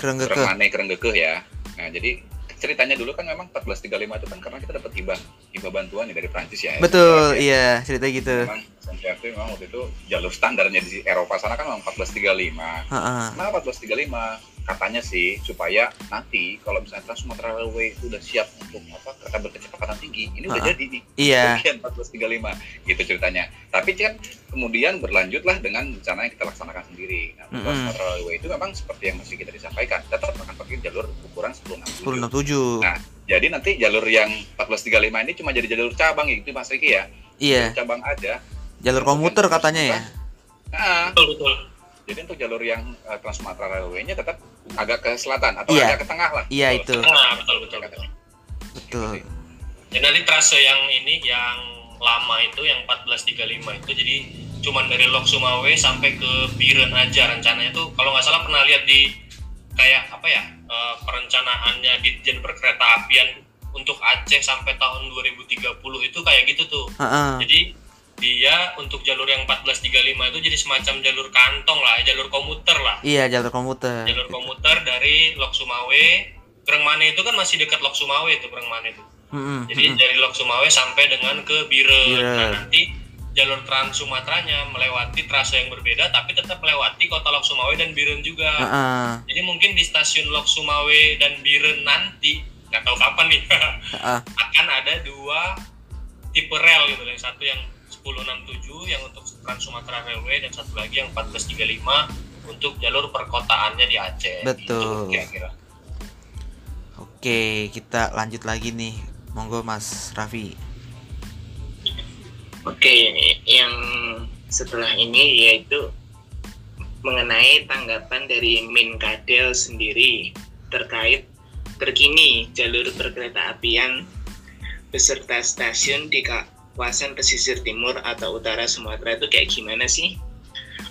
Kerenggekeh ya. Nah jadi ceritanya dulu kan memang 1435 itu kan karena kita dapat hibah hibah bantuan ya dari Prancis ya. Betul, SNCF. iya cerita gitu. Memang Itu memang waktu itu jalur standarnya di Eropa sana kan memang 1435. Heeh. Kenapa 1435? Katanya sih supaya nanti kalau misalnya Trans Sumatera Railway itu udah siap untuk apa kereta berkecepatan tinggi, ini udah Ha-ha. jadi nih. Iya. Bagian 1435 gitu ceritanya. Tapi kan kemudian berlanjutlah dengan rencana yang kita laksanakan sendiri. Nah, Mm-mm. Trans Sumatera Railway itu memang seperti yang masih kita disampaikan, tetap akan pakai jalur ukuran 1067. 1067. Nah, jadi nanti jalur yang 1435 ini cuma jadi jalur cabang gitu Mas Riki ya. Iya, Jalur cabang aja. Jalur komuter katanya ya. Nah, betul betul jadi untuk jalur yang uh, Trans Sumatera Railway-nya tetap agak ke selatan atau Iya. agak ke tengah lah. Iya, Betul. itu. nah betul betul betul Betul. jadi nanti trase yang ini yang lama itu yang 1435 itu jadi cuman dari Lok Sumawe sampai ke Biren aja rencananya tuh kalau nggak salah pernah lihat di kayak apa ya eh, perencanaannya Ditjen Perkereta Apian untuk Aceh sampai tahun 2030 itu kayak gitu tuh Heeh. jadi dia untuk jalur yang 1435 itu jadi semacam jalur kantong lah jalur komuter lah Iya, jalur komuter. jalur komuter dari Lok Sumawe Grengmane itu kan masih dekat Lok Sumawe itu Grengmane itu Mm-mm, jadi mm-mm. dari Lok Sumawe sampai dengan ke Biren. Biren. Nah, nanti jalur Trans Sumateranya melewati trase yang berbeda tapi tetap melewati kota Lok Sumawe dan Biren juga. Heeh. Jadi mungkin di stasiun Lok Sumawe dan Biren nanti nggak tahu kapan nih Heeh. akan ada dua tipe rel gitu yang satu yang 1067 yang untuk Trans Sumatera Railway dan satu lagi yang 1435 untuk jalur perkotaannya di Aceh. Betul. Gitu, kira-kira. Oke, kita lanjut lagi nih. Monggo Mas Raffi. Oke, yang setelah ini yaitu mengenai tanggapan dari Minkadel sendiri terkait terkini jalur perkereta apian beserta stasiun di kawasan pesisir timur atau utara Sumatera itu kayak gimana sih?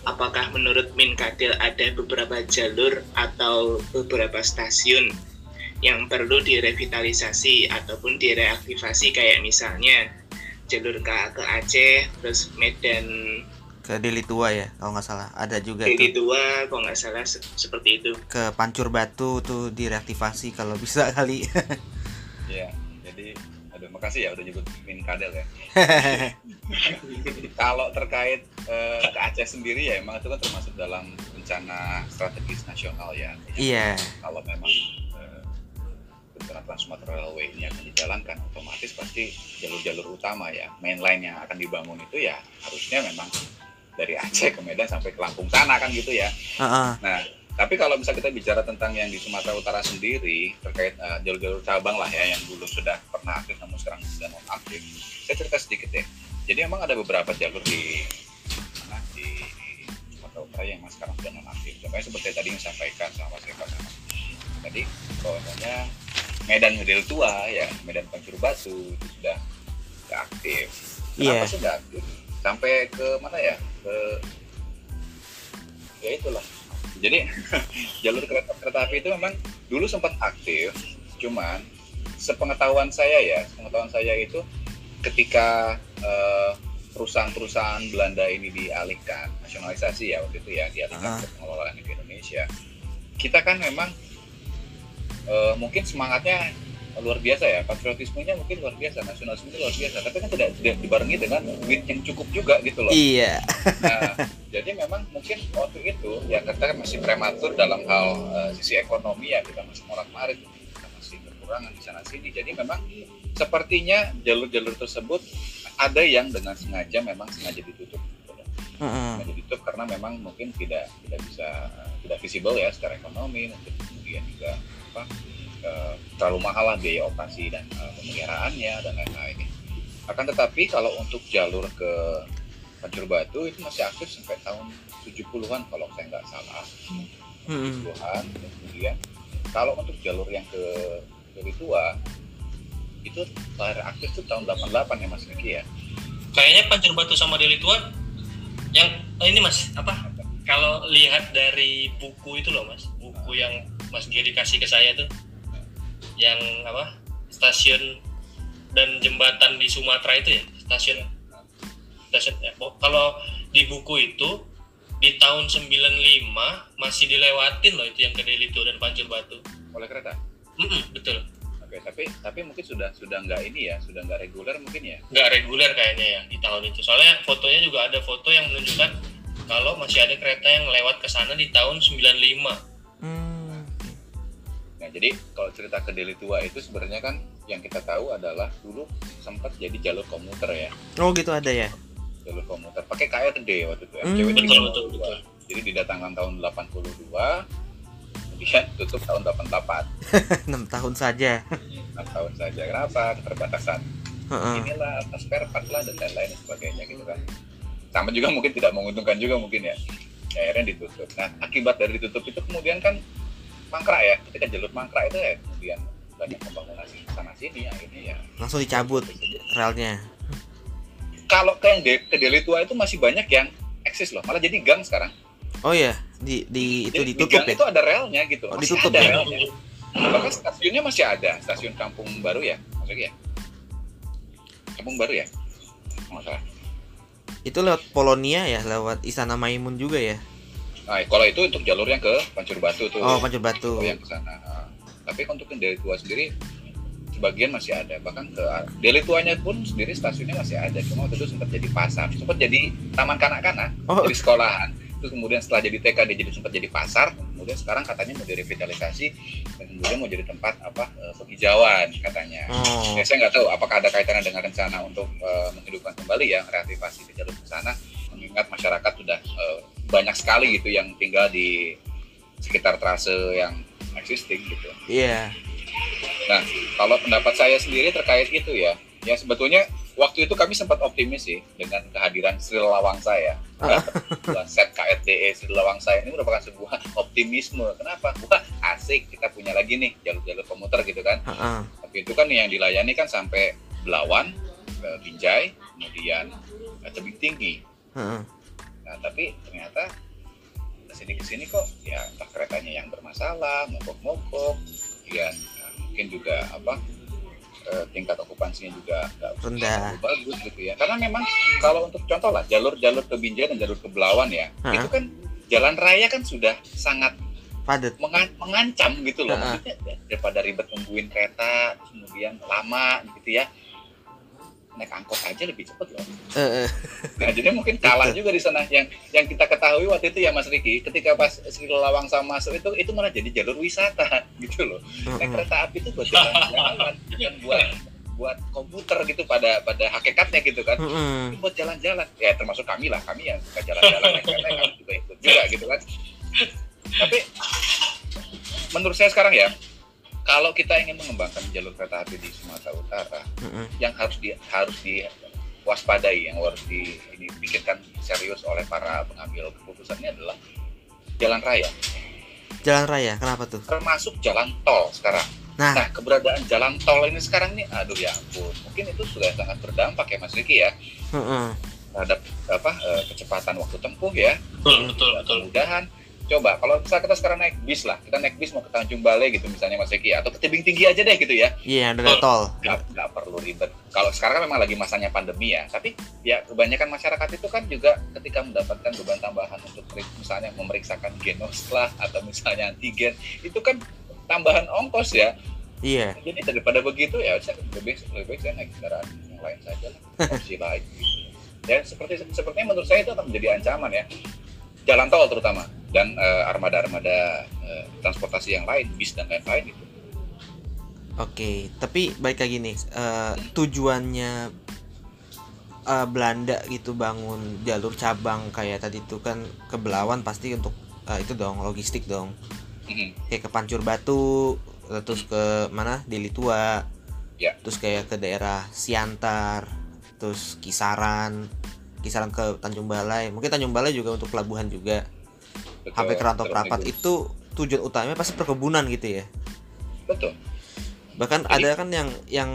Apakah menurut Minkadel ada beberapa jalur atau beberapa stasiun yang perlu direvitalisasi ataupun direaktivasi kayak misalnya jalur ke, ke Aceh, terus Medan Ke Deli Tua ya, kalau nggak salah. Ada juga Deli. Tua, kalau nggak salah se- seperti itu. Ke Pancur Batu tuh direaktivasi kalau bisa kali. Iya. Jadi makasih ya udah nyebut Min Kadel ya. Kalau terkait eh, ke Aceh sendiri ya emang itu kan termasuk dalam rencana strategis nasional ya. iya. Kalau memang eh, rencana Trans Sumatera Railway ini akan dijalankan otomatis pasti jalur-jalur utama ya mainline yang akan dibangun itu ya harusnya memang dari Aceh ke Medan sampai ke Lampung sana kan gitu ya. Heeh. Nah, tapi kalau misalnya kita bicara tentang yang di Sumatera Utara sendiri terkait eh, jalur-jalur cabang lah ya yang dulu sudah pernah aktif namun sekarang sudah non aktif. Saya cerita sedikit ya. Jadi memang ada beberapa jalur di mana di Sumatera Utara yang mas sekarang sudah non aktif. Contohnya seperti tadi yang disampaikan sama Mas Eka sama tadi bahwasanya Medan Medel Tua ya Medan Pancur Batu itu sudah sudah aktif. Kenapa Iya. sudah aktif? Sampai ke mana ya? Ke ya itulah jadi jalur kereta, kereta api itu memang dulu sempat aktif cuman sepengetahuan saya ya sepengetahuan saya itu ketika eh, perusahaan-perusahaan Belanda ini dialihkan nasionalisasi ya waktu itu ya dialihkan Ah. ke pengelolaan di Indonesia kita kan memang eh, mungkin semangatnya luar biasa ya patriotismenya mungkin luar biasa nasionalismenya luar biasa tapi kan tidak, tidak dibarengi dengan duit yang cukup juga gitu loh Iya. Nah, jadi memang mungkin waktu itu ya kita kan masih prematur dalam hal eh, sisi ekonomi ya kita masih morat marit kita masih kekurangan di sana sini. Jadi memang sepertinya jalur-jalur tersebut ada yang dengan sengaja memang sengaja ditutup. gitu. Sengaja ditutup karena memang mungkin tidak tidak bisa eh, tidak visible ya secara ekonomi mungkin kemudian juga apa eh, terlalu mahal lah biaya operasi dan eh, pemeliharaannya dan lain-lain. Akan tetapi kalau untuk jalur ke Pancur Batu itu masih aktif sampai tahun 70-an kalau saya nggak salah. Mm-mm. 70-an kemudian kalau untuk jalur yang ke Deli Tua itu terakhir aktif tuh tahun 88 ya Mas Niki ya. kayaknya Pancur Batu sama Deli Tua yang oh ini mas apa kalau lihat dari buku itu loh mas buku yang Mas Giri kasih ke saya tuh yang apa stasiun dan jembatan di Sumatera itu ya stasiun stasiun ya, kalau di buku itu di tahun 95 masih dilewatin loh itu yang ke Deli Tua dan Pancur Batu Oleh kereta. Mm-mm, betul Oke, tapi tapi mungkin sudah sudah nggak ini ya, sudah nggak reguler mungkin ya. nggak reguler kayaknya ya di tahun itu soalnya fotonya juga ada foto yang menunjukkan kalau masih ada kereta yang lewat ke sana di tahun 95 Hmm. Nah, jadi kalau cerita ke Deli Tua itu sebenarnya kan yang kita tahu adalah dulu sempat jadi jalur komuter ya, Oh gitu ada ya. jalur komuter pakai KRD waktu itu ya. Hmm. Betul betul betul Jadi didatangkan tahun 82, kemudian tutup tahun 88, 6 tahun saja. 6 tahun saja. Kenapa? Keterbatasan Heeh. inilah atas spare part lah dan lain-lain sebagainya gitu kan. Sama juga mungkin tidak menguntungkan juga mungkin ya. Ya, akhirnya ditutup. Nah, akibat dari ditutup itu kemudian kan mangkrak ya. Ketika jalur mangkrak itu ya kemudian banyak pembangunan di sana sini akhirnya ya Langsung dicabut relnya. kalau ke yang de- ke Deli Tua itu masih banyak yang eksis loh malah jadi gang sekarang Oh iya, di di itu Jadi ditutup di gang ya. itu ada relnya gitu Oh, masih ditutup ada ya? relnya bahkan stasiunnya masih ada stasiun Kampung Baru ya maksudnya ya Kampung Baru ya nggak salah Itu lewat Polonia ya, lewat Istana Maimun juga ya. Nah kalau itu untuk jalur yang ke Pancur Batu tuh. Oh, Pancur Batu. Oh, yang ke sana. Nah, tapi untuk yang Deli Tua sendiri sebagian masih ada. Bahkan ke Deli Tuanya pun sendiri stasiunnya masih ada. Cuma waktu itu sempat jadi pasar sempat jadi taman kanak-kanak Oh. jadi sekolahan. Terus kemudian setelah jadi TK dia jadi sempat jadi pasar. Kemudian sekarang katanya mau direvitalisasi dan kemudian mau jadi tempat apa eh, penghijauan katanya. Oh. ya, saya nggak tahu apakah ada kaitannya dengan rencana untuk eh, menghidupkan kembali ya reaktivasi di jalur ke sana mengingat masyarakat sudah eh, banyak sekali gitu yang tinggal di sekitar trase yang existing gitu Iya. Nah, kalau pendapat saya sendiri terkait itu ya, ya sebetulnya waktu itu kami sempat optimis sih dengan kehadiran Sri Lawangsa ya. Buat set KRDE Sri Lawangsa ini merupakan sebuah optimisme. Kenapa? Wah, asik kita punya lagi nih jalur-jalur komuter gitu kan. Heeh. Tapi itu kan yang dilayani kan sampai Belawan, ke Binjai, kemudian ke Tebing Tinggi. Nah, tapi ternyata ke sini ke sini kok ya entah keretanya yang bermasalah, mogok-mogok, kemudian nah, mungkin juga apa eh, tingkat okupansinya juga nggak Rendah. bagus gitu ya. Karena memang kalau untuk contoh lah jalur-jalur ke Binjai dan jalur ke Belawan ya, itu kan jalan raya kan sudah sangat Padat. mengan- mengancam gitu loh. Ha-ha. Maksudnya ya, daripada ribet nungguin kereta, kemudian lama gitu ya. Naik angkot aja lebih cepet loh. Nah, jadi mungkin kalah juga di sana. Yang yang kita ketahui waktu itu ya Mas Riki, ketika pas Sri Lawang sama masuk itu itu malah jadi jalur wisata gitu loh. Naik kereta api itu buat jalan-jalan, bukan buat buat komputer gitu pada pada hakikatnya gitu kan. Itu buat jalan-jalan. Ya termasuk kami lah, kami yang suka jalan-jalan naik kereta kami juga ikut juga gitu kan. Tapi menurut saya sekarang ya, kalau kita ingin mengembangkan jalur kereta api di Sumatera Utara, Heeh. yang harus di harus diwaspadai yang harus di ini pikirkan serius oleh para pengambil keputusannya adalah jalan raya Jalan raya, kenapa tuh? termasuk jalan tol sekarang. Nah, Nah keberadaan jalan tol ini sekarang nih, aduh ya ampun, mungkin itu sudah sangat berdampak ya Mas Riki ya heeh. terhadap apa eh, kecepatan waktu tempuh ya, betul betul betul kemudahan. Coba kalau misalnya kita sekarang naik bis lah, kita naik bis mau ke Tanjung Balai gitu misalnya Mas Riki atau ke tebing tinggi aja deh gitu ya. Iya, ada tol. nggak perlu ribet. Kalau sekarang kan memang lagi masanya pandemi ya, tapi ya kebanyakan masyarakat itu kan juga ketika mendapatkan beban tambahan untuk misalnya memeriksakan genos lah atau misalnya antigen itu kan tambahan ongkos ya. Iya. Jadi daripada begitu ya saya lebih lebih baik saya naik kendaraan yang lain saja lah, opsi lain. Gitu. Ya seperti sepertinya menurut saya itu akan menjadi ancaman ya jalan tol terutama dan eh, armada-armada eh, transportasi yang lain bis dan lain-lain itu. Oke, tapi balik lagi nih, eh, tujuannya eh, Belanda gitu bangun jalur cabang kayak tadi itu kan ke Belawan pasti untuk eh, itu dong logistik dong, Mhm. kayak ke Pancur Batu, terus ke mana Deli Tua, Ya. terus kayak ke daerah Siantar, terus Kisaran, Kisaran ke Tanjung Balai, mungkin Tanjung Balai juga untuk pelabuhan juga, Betul, sampai ke Rantau betul. itu tujuan utamanya pasti perkebunan gitu ya. Betul. bahkan Jadi- ada kan yang yang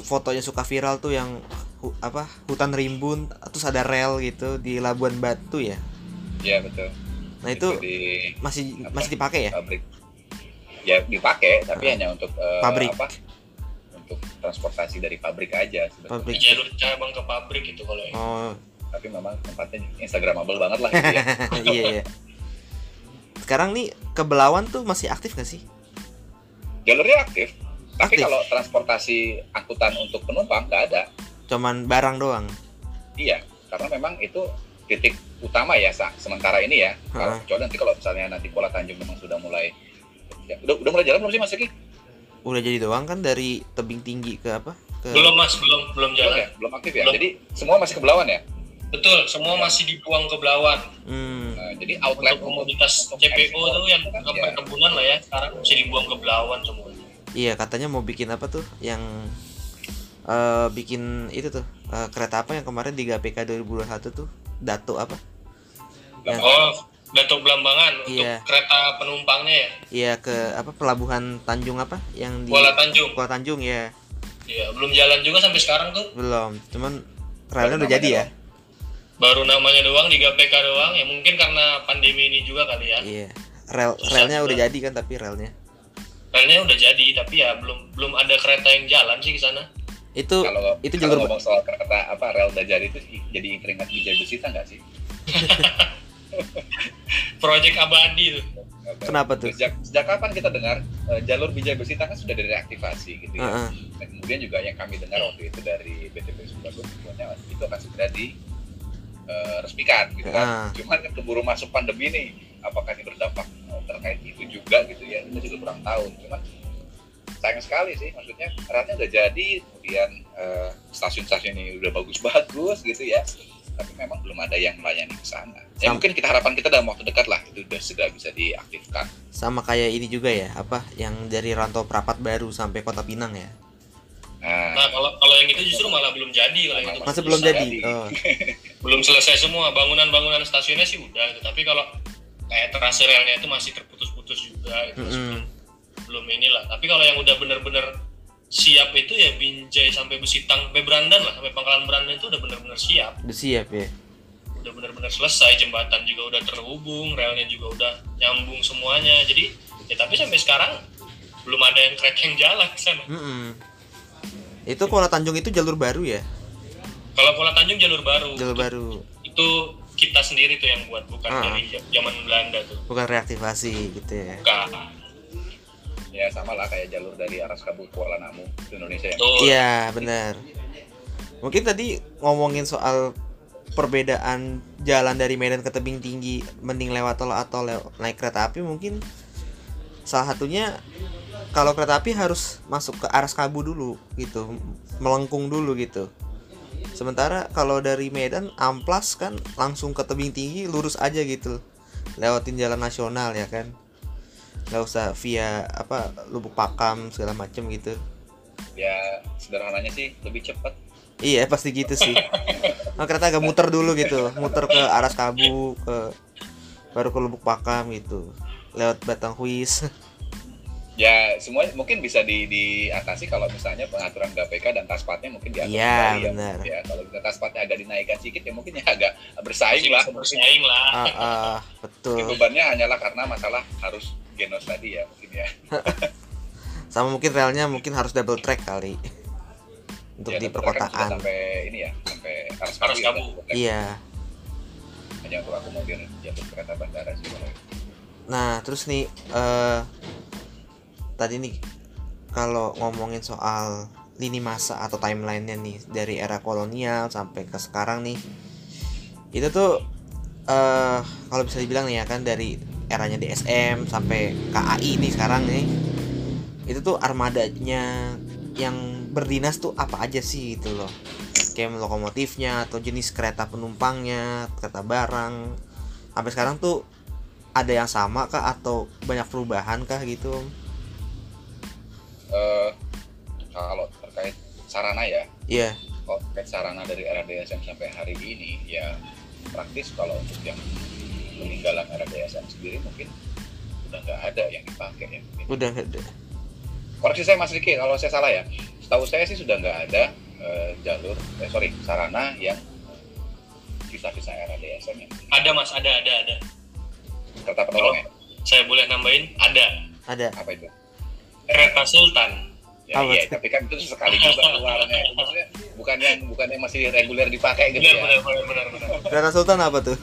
fotonya suka viral tuh yang hu- apa hutan rimbun terus ada rel gitu di Labuan Batu ya Ya betul. nah itu di masih apa? masih dipakai ya pabrik. Ya dipakai, tapi Ah. hanya untuk eh, Pabrik. apa? Untuk transportasi dari pabrik aja sebetulnya. Pabrik. jalur cabang ke pabrik itu kalau yang oh Tapi memang tempatnya instagramable banget lah gitu ya. iya iya sekarang nih ke Belawan tuh masih aktif gak sih Jalurnya aktif, Tapi Aktif. kalau transportasi angkutan untuk penumpang nggak ada. cuman barang doang Iya, karena memang itu titik utama ya sa- sementara ini ya. Kalau kecuali nanti kalau misalnya nanti Kuala Tanjung memang sudah mulai ya, udah, udah mulai jalan belum sih Mas Eki? udah jadi doang kan dari tebing tinggi ke apa ke belum mas belum belum Belum jalan ya, belum aktif ya. Belum. Jadi semua masih ke Belawan ya. Betul semua masih dibuang ke Belawan hmm, Nah, jadi outlet untuk komoditas untuk CPO tuh yang ke ya, perkebunan lah ya sekarang masih dibuang ke Belawan semuanya. Iya katanya mau bikin apa tuh yang eh bikin itu tuh eh, kereta apa yang kemarin di GPK 2021 tuh Dato apa? Yang oh Datuk Belambangan untuk Iya. kereta penumpangnya ya? Iya ke apa pelabuhan Tanjung apa yang di Kuala Tanjung. Kuala Tanjung ya Iya, belum jalan juga sampai sekarang tuh. belum cuman relnya udah jadi ya Baru namanya doang di GPK doang. Ya mungkin karena pandemi ini juga kali ya. iya rel relnya udah jadi kan tapi relnya Relnya udah jadi, tapi ya belum belum ada kereta yang jalan sih ke sana. itu kalau itu kalau jalur ngomong soal kereta apa rel udah jadi itu jadi keringat bijak besita nggak sih? Proyek abadi tuh. Kenapa tuh? Sejak, sejak kapan kita dengar eh, jalur bijak besita kan sudah direaktivasi gitu ya. Heeh. Dan kemudian juga yang kami dengar waktu itu dari BTP Sumbawa semuanya itu akan segera di eh, resmikan gitu kan. Cuman kan keburu masuk pandemi nih, apakah ini berdampak eh, terkait itu juga gitu ya? Kita juga kurang tahu. Cuman sayang sekali sih, maksudnya relnya udah jadi, kemudian eh, stasiun-stasiun ini udah bagus-bagus gitu ya. Tapi memang belum ada yang melayani ke sana. Ya mungkin kita harapan kita dalam waktu dekat lah itu udah segera bisa diaktifkan. sama kayak ini juga ya apa yang dari Rantau Prapat baru sampai Kota Pinang ya Nah, Nah, kalau kalau yang itu justru malah belum jadi kalau yang itu. masih belum jadi jadi. oh Belum selesai semua bangunan-bangunan stasiunnya sih udah, gitu. tapi kalau kayak terase relnya itu masih terputus-putus juga itu masih Mm-mm. belum, belum inilah. Tapi kalau yang udah bener-bener siap itu ya Binjai sampai Besitang sampai Berandan lah, sampai Pangkalan Berandan itu udah bener-bener siap. udah siap ya udah benar-benar selesai jembatan juga udah terhubung relnya juga udah nyambung semuanya jadi ya tapi sampai sekarang belum ada yang kereta yang jalan ke sana Mm-mm. Itu Kuala Tanjung itu jalur baru ya? Kalau Kuala Tanjung jalur baru. Jalur itu, baru. itu kita sendiri tuh yang buat bukan Ah. dari zaman Belanda tuh. Bukan reaktivasi gitu ya? Bukan. Ya sama lah kayak jalur dari Aras Kabu Kuala Namu ke Indonesia ya. iya benar. Mungkin tadi ngomongin soal perbedaan jalan dari Medan ke tebing tinggi mending lewat tol atau lew- naik kereta api mungkin salah satunya kalau kereta api harus masuk ke Aras Kabu dulu gitu melengkung dulu gitu. Sementara kalau dari Medan amplas kan langsung ke tebing tinggi lurus aja gitu. Lewatin jalan nasional ya kan? Nggak usah via apa lubuk pakam segala macem gitu. Ya sederhananya sih lebih cepat Iya pasti gitu sih. Nah, kereta agak muter dulu gitu, muter ke Aras Kabu, ke baru ke Lubuk Pakam gitu, lewat Batang Huis. Ya semua mungkin bisa di, diatasi kalau misalnya pengaturan GPK dan taspatnya mungkin diatur Iya, kembali ya, benar. ya kalau kita taspatnya agak dinaikkan sedikit ya mungkin ya agak bersaing lah bersaing lah Ah, ah, betul. bebannya hanyalah karena masalah harus genos tadi ya mungkin ya Sama mungkin relnya mungkin harus double track kali untuk Ya, di kan perkotaan. sampai ini ya sampai Aras Kabu, Kabu. ya, Iya. hanya untuk akomodir jalur kereta bandara sih. Nah terus nih eh tadi nih kalau ngomongin soal lini masa atau timelinenya nih dari era kolonial sampai ke sekarang nih itu tuh eh kalau bisa dibilang nih ya kan dari eranya DSM sampai KAI nih sekarang nih itu tuh armadanya yang berdinas tuh apa aja sih gitu loh. Kayak lokomotifnya atau jenis kereta penumpangnya kereta barang. Sampai sekarang tuh ada yang sama kah atau banyak perubahan kah gitu Eh, kalau terkait sarana ya. Iya. Kalau terkait sarana dari era DSM sampai hari ini ya praktis kalau untuk yang peninggalan era DSM sendiri mungkin udah nggak ada yang dipakai ya mungkin. udah nggak ada. Koreksi saya Mas Riki kalau saya salah ya. Setahu saya sih sudah nggak ada eh, jalur eh sorry sarana yang era DSM yang ada. Mas. Ada ada ada. Kereta penolong ya saya boleh nambahin ada. Ada. Apa itu kereta Sultan ya Apa iya tapi kan itu sekali juga keluarnya Itu maksudnya bukan yang bukan yang masih reguler dipakai gitu benar ya benar benar benar kereta sultan apa tuh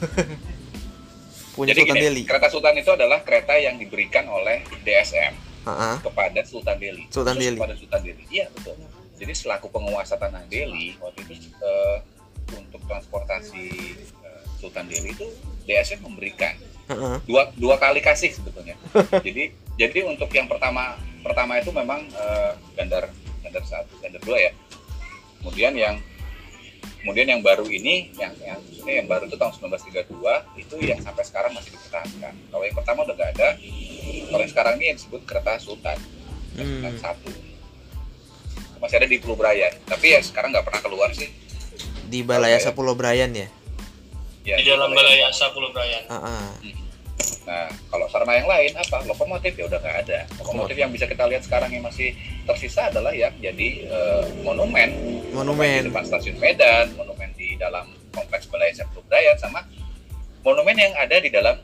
punya Jadi sultan gini, Delhi kereta sultan itu adalah kereta yang diberikan oleh DSM Heeh. kepada Sultan Delhi. Sultan Khusus Delhi. Kepada Sultan Delhi. Iya betul. Jadi selaku penguasa tanah Delhi waktu itu eh, untuk transportasi eh, Sultan Delhi itu DSM memberikan Heeh. dua dua kali kasih sebetulnya. jadi jadi untuk yang pertama pertama itu memang eh, gandar gandar satu gandar dua ya. Kemudian yang kemudian yang baru ini yang yang maksudnya yang baru itu tahun 1932 itu yang sampai sekarang masih dipertahankan. Kalau yang pertama udah nggak ada. Kalau yang sekarang ini yang disebut kereta Sultan Sultan Hmm. satu masih ada di Pulau Brayan. Tapi ya sekarang nggak pernah keluar sih. Di Balayasa Pulau Brayan ya. Ya, di dalam Balai- balai asa Pulau Brayan. Heeh. Nah, kalau sarana yang lain apa? Lokomotif ya udah nggak ada. Lokomotif yang bisa kita lihat sekarang yang masih tersisa adalah yang jadi eh, monumen. Di Monumen. depan stasiun Medan, monumen di dalam kompleks Balai Pulau Brayan, sama monumen yang ada di dalam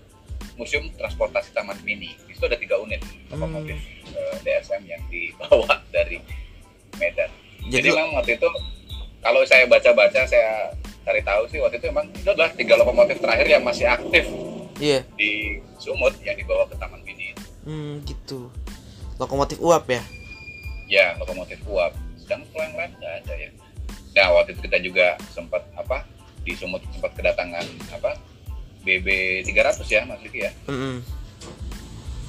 Museum Transportasi Taman Mini. Di situ ada tiga unit lokomotif eh, DSM yang dibawa dari Medan. Jadi, Jadi memang waktu itu kalau saya baca-baca saya cari tahu sih waktu itu memang itu adalah tiga lokomotif terakhir yang masih aktif iya. di Sumut yang dibawa ke Taman Mini. Hmm, gitu. Lokomotif uap ya. Ya, lokomotif uap. Sedang kalau yang lain nggak ada ya. Nah, waktu itu kita juga sempat apa di Sumut sempat kedatangan apa BB 300 ya, Mas Riki ya. Heeh.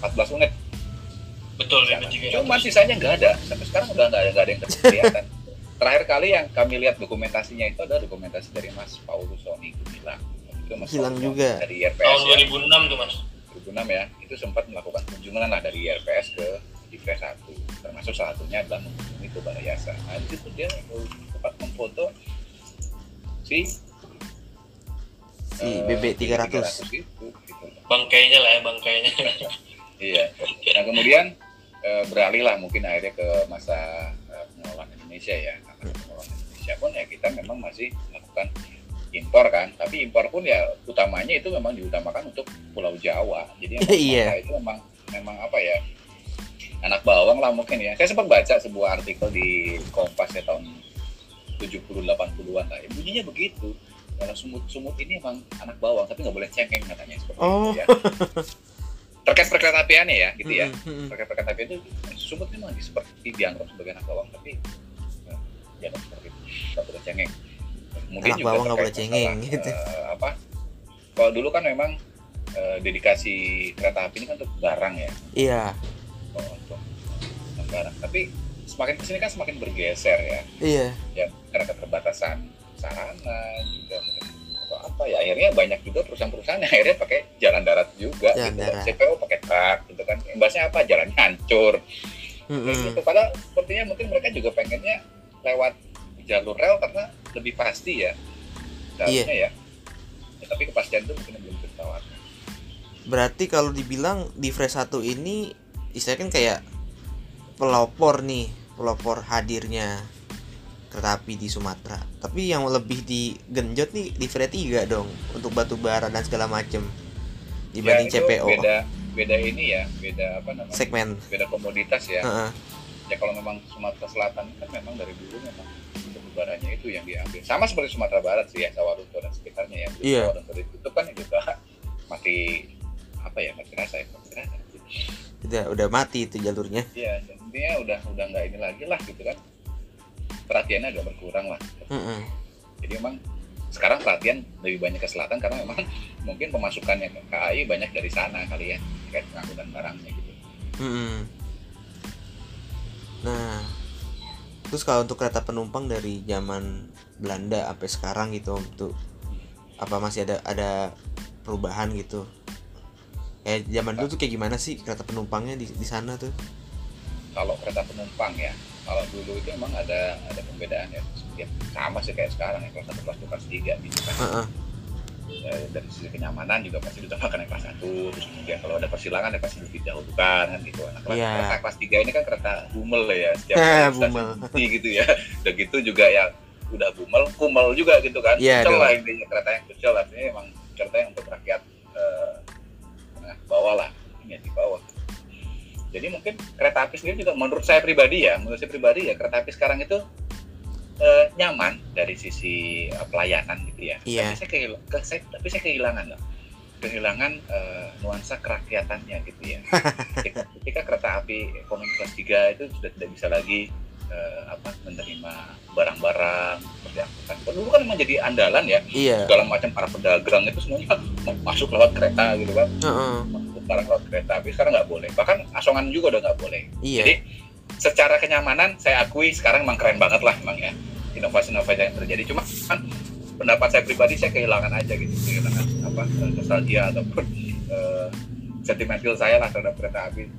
14 unit. Betul. BB 300. Cuman sisanya nggak ada. Sampai sekarang udah nggak ada, nggak ada yang kelihatan. Terakhir kali yang kami lihat dokumentasinya itu adalah dokumentasi dari Mas Paulus Sony Gumilang. Itu Mas Hilang juga. Dari IRPS Tahun ya. 2006 tuh, Mas. 2006 ya itu sempat melakukan kunjungan lah dari IRPS ke Divres 1 termasuk salah satunya adalah mengunjungi ke Balai Yasa nah di situ dia sempat memfoto si Si eh, BB 300. itu gitu. Bangkainya lah ya, bangkainya. iya nah kemudian eh, beralih lah mungkin akhirnya ke masa eh, pengelolaan Indonesia ya karena pengelolaan Indonesia pun ya kita memang masih melakukan impor kan tapi impor pun ya utamanya itu memang diutamakan untuk Pulau Jawa. Jadi yang Iya. Itu memang memang apa ya anak bawang lah mungkin ya. Saya sempat baca sebuah artikel di Kompas ya tahun 70 80-an lah ya, bunyinya begitu. Kalau sumut-sumut ini emang anak bawang tapi nggak boleh cengeng katanya seperti Oh. itu ya. Terkait perkereta apiannya ya gitu ya. Mm-mm, mm-mm. terkait perkereta apian itu sumut memang seperti dianggap sebagai anak bawang tapi eh, jangan seperti itu. Nggak boleh cengeng kemudian Anak bawang nggak terkait boleh cengeng, gitu. eh, apa kalau dulu kan memang eh, dedikasi kereta api ini kan untuk barang ya Iya. oh, untuk untuk barang tapi semakin ke sini kan semakin bergeser ya Iya. ya karena keterbatasan sarana juga mungkin atau apa ya akhirnya banyak juga perusahaan-perusahaan yang akhirnya pakai jalan darat juga Jalan gitu darat. CPO pakai truk gitu kan imbasnya apa jalannya hancur Kayak Mm-mm. gitu. padahal sepertinya mungkin mereka juga pengennya lewat jalur rel karena lebih pasti ya seharusnya ya. Ya, tapi kepastian itu mungkin belum ditawarkan Berarti kalau dibilang di Fresh 1 ini istilahnya kan kayak pelopor nih, pelopor hadirnya kereta api di Sumatera. Tapi yang lebih digenjot nih di Fresh 3 dong untuk batu bara dan segala macem dibanding Ya, CPO beda beda ini ya beda apa namanya segmen. beda komoditas ya Heeh. ya kalau memang Sumatera Selatan kan memang dari dulu memang baranya itu yang diambil sama seperti Sumatera Barat sih ya Sawaruto dan sekitarnya ya Iya. dan sudah ditutup kan juga mati apa ya mati rasa ya mati rasa Udah udah mati itu jalurnya. Iya, intinya udah udah nggak ini lagi lah gitu kan. Perhatiannya agak berkurang lah. Heeh. Jadi memang sekarang perhatian lebih banyak ke selatan karena memang mungkin pemasukannya ke KAI banyak dari sana kali ya, kayak pengangkutan barangnya gitu. Mm-mm. Nah, terus kalau untuk kereta penumpang dari zaman Belanda sampai sekarang gitu Om, tuh apa masih ada ada perubahan gitu? Eh zaman dulu tuh kayak gimana sih kereta penumpangnya di di sana tuh? Kalau kereta penumpang ya, kalau dulu itu memang ada ada pembedaan ya. Ya, sama sih kayak sekarang ya kelas satu kelas dua kelas tiga gitu kan. Heeh. Ya, dari sisi kenyamanan juga pasti ditambahkan yang kelas satu terus kemudian kalau ada persilangan ya pasti lebih didahulukan kan gitu nah, kelas, Iya. kereta kelas tiga ini kan kereta bumel ya setiap Eh, bumel. berhenti gitu ya udah gitu juga yang udah bumel kumel juga gitu kan kucel dong. lah intinya kereta yang kucel artinya emang kereta yang untuk rakyat eh, bawah lah ini di bawah jadi mungkin kereta api sendiri juga menurut saya pribadi ya menurut saya pribadi ya kereta api sekarang itu eh, nyaman dari sisi eh, pelayanan gitu ya Iya. tapi saya, kehil- ke- saya- tapi saya kehilangan loh kehilangan eh, nuansa kerakyatannya gitu ya. ketika, ketika kereta api ekonomi kelas 3 itu sudah tidak bisa lagi eh, apa menerima barang-barang seperti angkutan. Dulu kan memang jadi andalan ya, Iya. segala macam para pedagang itu semuanya mau masuk lewat kereta gitu kan, Heeh. masuk barang lewat kereta. Tapi sekarang nggak boleh. Bahkan asongan juga udah nggak boleh. Iya. Jadi secara kenyamanan saya akui sekarang emang keren banget lah emang ya inovasi-inovasi yang terjadi. Cuma kan pendapat saya pribadi saya kehilangan aja gitu, kehilangan apa eh, nostalgia ataupun eh, sentimental saya lah terhadap kereta api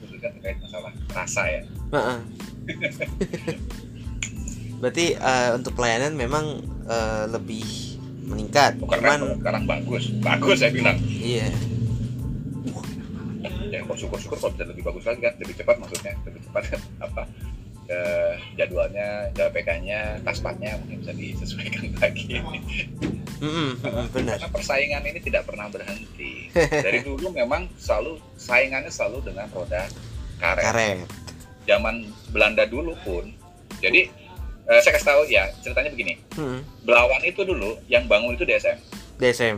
khususnya terkait masalah rasa ya. Berarti eh, untuk pelayanan memang eh, lebih meningkat. Bukan Cuman sekarang bagus, bagus saya bilang. iya. Ya kok syukur-syukur kalau bisa lebih bagus lagi kan, lebih cepat maksudnya, lebih cepat apa eh, jadwalnya, JPK-nya, taspatnya mungkin bisa disesuaikan lagi. Mm-mm, mm-mm, benar. Karena persaingan ini tidak pernah berhenti. Dari dulu memang selalu saingannya selalu dengan roda karet. Karet. Zaman Belanda dulu pun. Jadi eh, saya kasih tahu ya ceritanya begini. Mm-mm. Belawan itu dulu yang bangun itu DSM. DSM.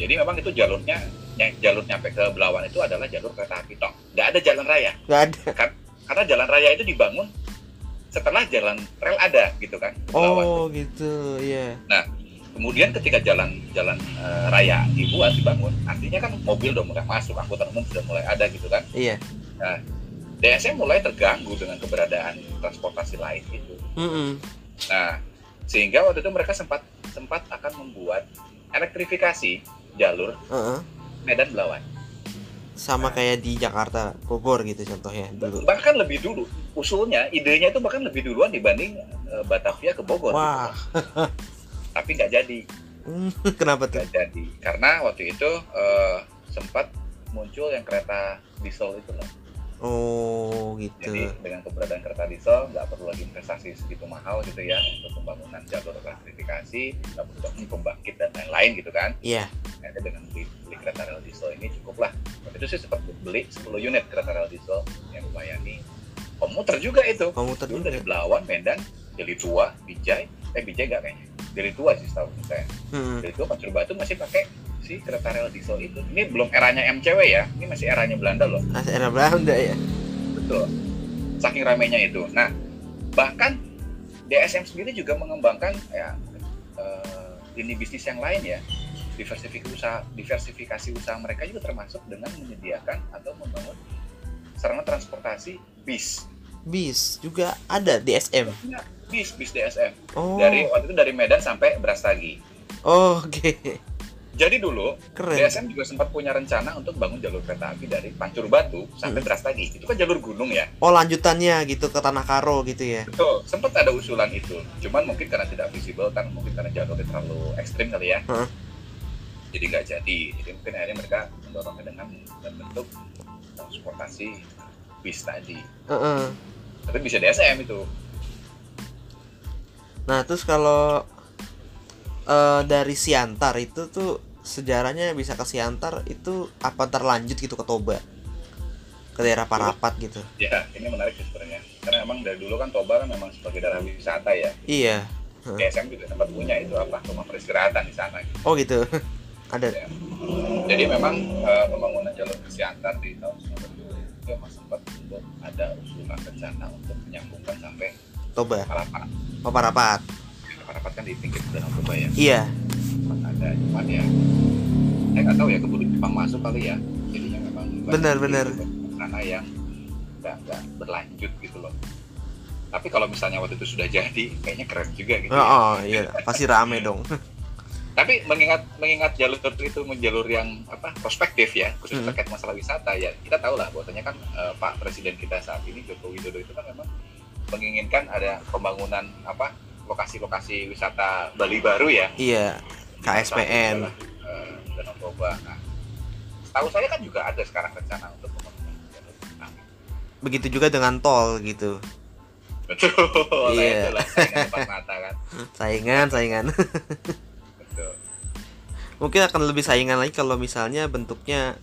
Jadi memang itu jalurnya yang jalur nyampe ke Belawan itu adalah jalur kereta api tok. Nggak ada jalan raya. Nggak ada. Karena jalan raya itu dibangun setelah jalan rel ada gitu kan. Belawan. Oh gitu, iya. Kemudian ketika jalan jalan eh, raya dibuat dibangun, artinya kan mobil udah mulai masuk, angkutan umum sudah mulai ada gitu kan. Iya. DSM mulai terganggu dengan keberadaan transportasi lain itu. Mm-mm. Nah, sehingga waktu itu mereka sempat sempat akan membuat elektrifikasi jalur Heeh. Medan Belawan. Sama kayak di Jakarta, Bogor gitu contohnya dulu. Bahkan lebih dulu, usulnya, idenya itu bahkan lebih duluan dibanding eh, Batavia ke Bogor. Wah, gitu. Tapi nggak jadi, kenapa tuh? nggak jadi. Karena waktu itu eh, sempat muncul yang kereta diesel itu loh. Oh gitu. Jadi dengan keberadaan kereta diesel nggak perlu lagi investasi segitu mahal gitu ya untuk pembangunan jalur elektrifikasi, nggak perlu bangun pembangkit dan lain-lain gitu kan. Iya. Ternyata dengan beli, beli kereta rel diesel ini cukup lah. Waktu itu sih sempat beli 10 unit kereta rel diesel yang melayani komuter juga itu. Komuter juga. dari Belawan, Medan, Jeli Tua, Bijay, eh Bijay nggak kayaknya. Jeli Tua sih setahu saya. Mm-mm. Jeli Tua Pasir Batu masih pakai si kereta rel diesel itu. Ini belum eranya MCW ya, ini masih eranya Belanda loh. Masih era Belanda ya. Betul. Saking ramainya itu. Nah, bahkan DSM sendiri juga mengembangkan ya eh, ini bisnis yang lain ya. Diversifikasi usaha, diversifikasi usaha mereka juga termasuk dengan menyediakan atau membangun sarana transportasi bis. Bis juga ada DSM. Nah, bis bis DSM. Oh. Dari waktu itu dari Medan sampai Brastagi. Oh, Oke. Jadi dulu Keren. DSM juga sempat punya rencana untuk bangun jalur kereta api dari Pancur Batu sampai Hmm. Brastagi. Itu kan jalur gunung ya. Oh lanjutannya gitu ke Tanah Karo gitu ya. Betul, sempat ada usulan itu. Cuman mungkin karena tidak visible, karena mungkin karena jalurnya terlalu ekstrim kali ya. Heeh. Jadi nggak jadi. Jadi mungkin akhirnya mereka mendorongnya dengan bentuk transportasi bis tadi. Heeh. Tapi bisa DSM itu. Nah terus kalau eh, dari Siantar itu tuh sejarahnya bisa ke Siantar itu apa terlanjut gitu ke Toba ke daerah Parapat gitu. Ya, ini menarik sih sebenarnya. Karena emang dari dulu kan Toba kan memang sebagai daerah wisata ya. Iya. DSM juga sempat punya itu apa rumah peristirahatan di sana. gitu. Oh gitu. Ada. Ya. Jadi memang eh, pembangunan jalur ke Siantar di tahun 90 itu memang sempat ada usulan rencana untuk menyambungkan sampai Toba. Parapat. Oh Parapat. Parapat kan di pinggir Danau Toba ya. Iya. Sempat ada cuman ya saya nggak tahu ya keburu Jepang masuk kali ya. Jadinya memang Benar, benar. di sana yang nggak nggak berlanjut gitu loh. Tapi kalau misalnya waktu itu sudah jadi, kayaknya keren juga gitu. Oh, ya. oh iya pasti rame dong. Tapi mengingat mengingat jalur itu jalur yang apa prospektif ya, khusus Hmm. terkait masalah wisata ya, kita tahu lah bahwasanya kan eh, Pak Presiden kita saat ini Joko Widodo itu kan memang menginginkan ada pembangunan apa lokasi-lokasi wisata Bali baru ya. Iya. KSPN. Adalah, eh, Danau Toba. Nah, tahu saya kan juga ada sekarang rencana untuk pembangunan. Begitu juga dengan tol gitu. Betul. Nah, Iya. saingan mata kan. Saingan, saingan. Betul. Mungkin akan lebih saingan lagi kalau misalnya bentuknya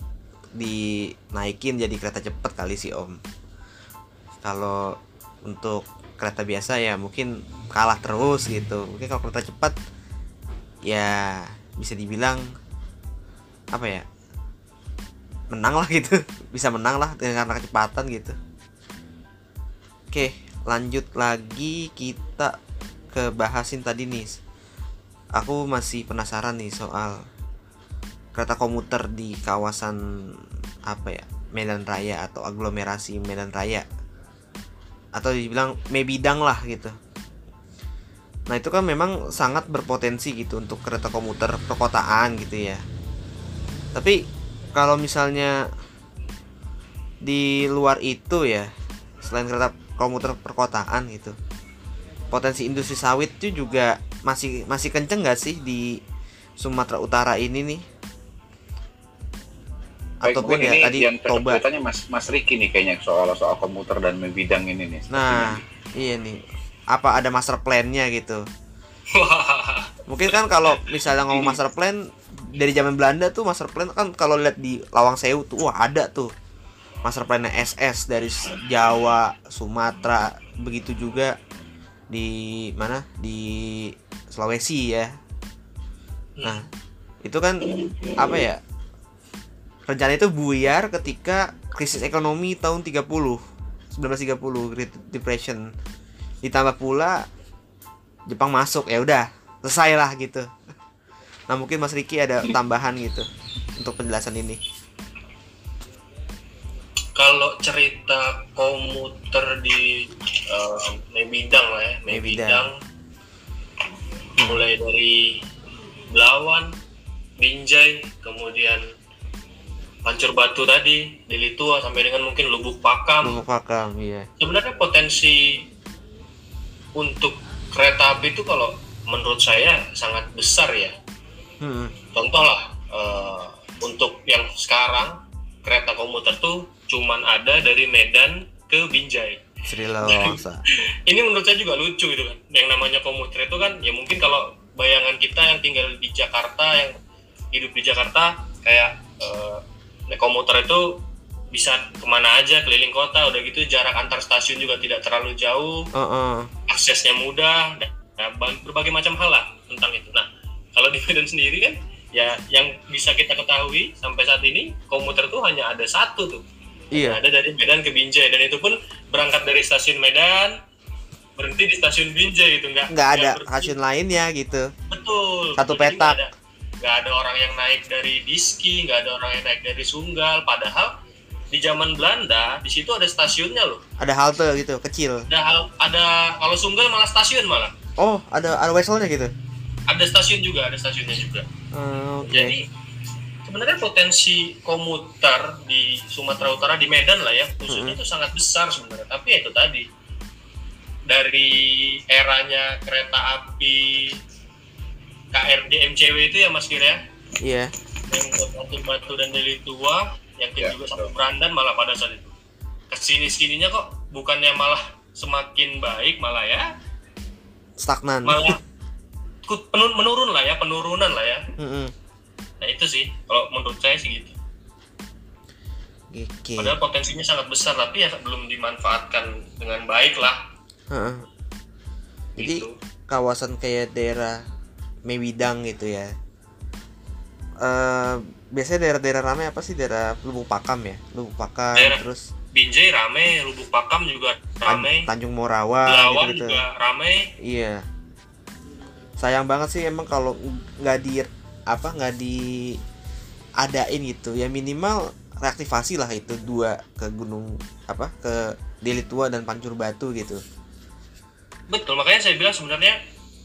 dinaikin jadi kereta cepat kali sih Om. Kalau untuk kereta biasa ya mungkin kalah terus gitu. Mungkin kalau kereta cepat ya bisa dibilang apa ya menang lah gitu. Bisa menang lah dengan kecepatan gitu. Oke lanjut lagi kita ke bahasin tadi nih. Aku masih penasaran nih soal kereta komuter di kawasan apa ya Medan Raya atau aglomerasi Medan Raya atau dibilang Mebidang lah gitu Nah itu kan memang sangat berpotensi gitu untuk kereta komuter perkotaan gitu ya. Tapi kalau misalnya di luar itu ya, selain kereta komuter perkotaan gitu, potensi industri sawit itu juga masih masih kenceng gak sih di Sumatera Utara ini nih? Baik, Ataupun ya ini tadi yang Toba. ceritanya Mas Mas Riki nih kayaknya soal soal komuter dan bidang ini nih. Nah, iya nih. Apa ada master plan-nya gitu? Mungkin kan kalau misalnya ngomong master plan dari zaman Belanda tuh master plan kan kalau lihat di Lawang Sewu tuh wah ada tuh master plannya SS dari Jawa, Sumatera, begitu juga di mana di Sulawesi ya. Nah, itu kan apa ya? Rencana itu buyar ketika krisis ekonomi tahun 30 1930 Great Depression. Ditambah pula Jepang masuk ya udah selesai lah gitu. Nah mungkin Mas Riki ada tambahan gitu untuk penjelasan ini. Kalau cerita komuter di eh, Mebidang lah ya Mebidang. Mebidang mulai dari Belawan Binjai kemudian Pancur Batu tadi Deli Tua sampai dengan mungkin Lubuk Pakam. Lubuk Pakam iya. Sebenarnya potensi untuk kereta api itu kalau menurut saya sangat besar ya. Hmm. contoh lah eh, untuk yang sekarang kereta komuter tuh cuman ada dari Medan ke Binjai. Sri Lawangsa ini menurut saya juga lucu gitu kan. Yang namanya komuter itu kan ya mungkin kalau bayangan kita yang tinggal di Jakarta yang hidup di Jakarta kayak eh, naik komuter itu bisa ke mana aja keliling kota udah gitu jarak antar stasiun juga tidak terlalu jauh Heeh. aksesnya mudah ba- berbagai macam hal lah tentang itu. Nah, kalau di Medan sendiri kan ya yang bisa kita ketahui sampai saat ini komuter tuh hanya ada satu tuh. iya Ada dari Medan ke Binjai dan itu pun berangkat dari stasiun Medan berhenti di stasiun Binjai gitu nggak nggak ada stasiun lainnya gitu betul Satu Jadi petak. Nggak ada, orang yang naik dari Diski nggak ada orang yang naik dari Sunggal. Padahal di zaman Belanda di situ ada stasiunnya loh. Ada halte gitu kecil. Ada hal- ada kalau Sunggal malah stasiun malah. Oh ada ada weselnya gitu? Ada stasiun juga ada stasiunnya juga. Hmm, oke. Jadi sebenarnya potensi komuter di Sumatera Utara di Medan lah ya khususnya itu sangat besar sebenarnya. Tapi ya itu tadi dari eranya kereta api KRD MCW itu ya Mas Kira ya, iya yang Batu Batu dan Deli Tua, yang ke Ya, juga sampai betul. Berandan malah pada saat itu. Ke sini sininya kok bukannya malah semakin baik malah ya stagnan malah penur- menurun lah ya penurunan lah ya Mm-mm. Nah itu sih, kalau menurut saya sih gitu. oke Padahal potensinya sangat besar, tapi ya belum dimanfaatkan dengan baik lah. Heeh. jadi Gitu. kawasan kayak daerah Mewidang gitu ya. Eh biasanya daerah-daerah ramai apa sih? Daerah Lubuk Pakam ya? Lubuk Pakam Daerah- terus Binjai rame, Lubuk Pakam juga rame, Tanjung Morawa Belawan gitu, juga rame. iya. Sayang banget sih emang kalau nggak di apa nggak di adain gitu. Ya minimal reaktivasi lah itu dua ke gunung apa ke Deli Tua dan Pancur Batu gitu. Betul, makanya saya bilang sebenarnya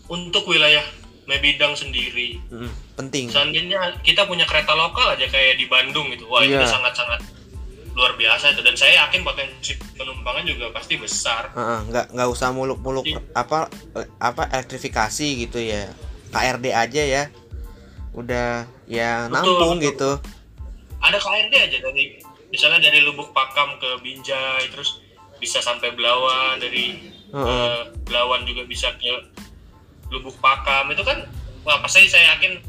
untuk wilayah Mebidang sendiri, Mm, penting seandainya kita punya kereta lokal aja kayak di Bandung gitu, wah itu Iya. sangat-sangat luar biasa itu dan saya yakin potensi penumpangnya juga pasti besar. Heeh, nggak nggak usah muluk-muluk Iya. apa apa elektrifikasi gitu ya KRD aja ya udah ya Betul, nampung betul. gitu ada KRD aja dari misalnya dari Lubuk Pakam ke Binjai terus bisa sampai Belawan dari Heeh. eh, Belawan juga bisa ke Lubuk Pakam itu kan wah pasti saya yakin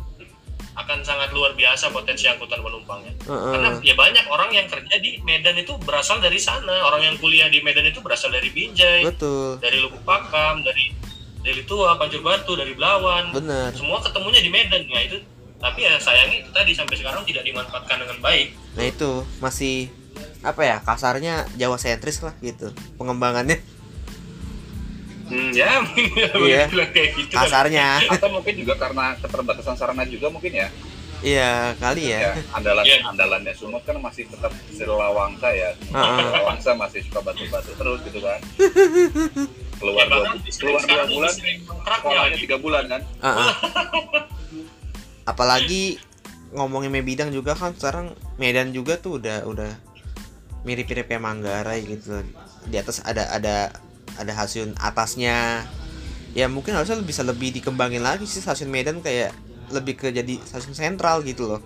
akan sangat luar biasa potensi angkutan penumpangnya. Heeh. karena ya banyak orang yang kerja di Medan itu berasal dari sana. Orang yang kuliah di Medan itu berasal dari Binjai betul. dari Lubuk Pakam dari dari Tua Pancur Batu dari Belawan. Bener semua ketemunya di Medan ya itu tapi ya sayangnya itu tadi sampai sekarang tidak dimanfaatkan dengan baik. Nah itu masih apa ya kasarnya Jawa sentris lah gitu pengembangannya hmm, ya Iya. bilang kayak gitu kasarnya atau mungkin juga karena keterbatasan sarana juga mungkin ya iya kali ya ya andalan Iya. andalannya Sumut kan masih tetap Silawangsa ya Heeh. Silawangsa masih suka batu-batu terus gitu kan ya keluar dua, keluar dua bulan kontraknya sekolahnya gitu. tiga bulan kan Heeh. apalagi ngomongin Mebidang juga kan sekarang Medan juga tuh udah udah mirip-mirip kayak Manggarai gitu di atas ada ada ada stasiun atasnya. Ya mungkin harusnya bisa lebih dikembangin lagi sih stasiun Medan kayak lebih ke jadi stasiun sentral gitu loh.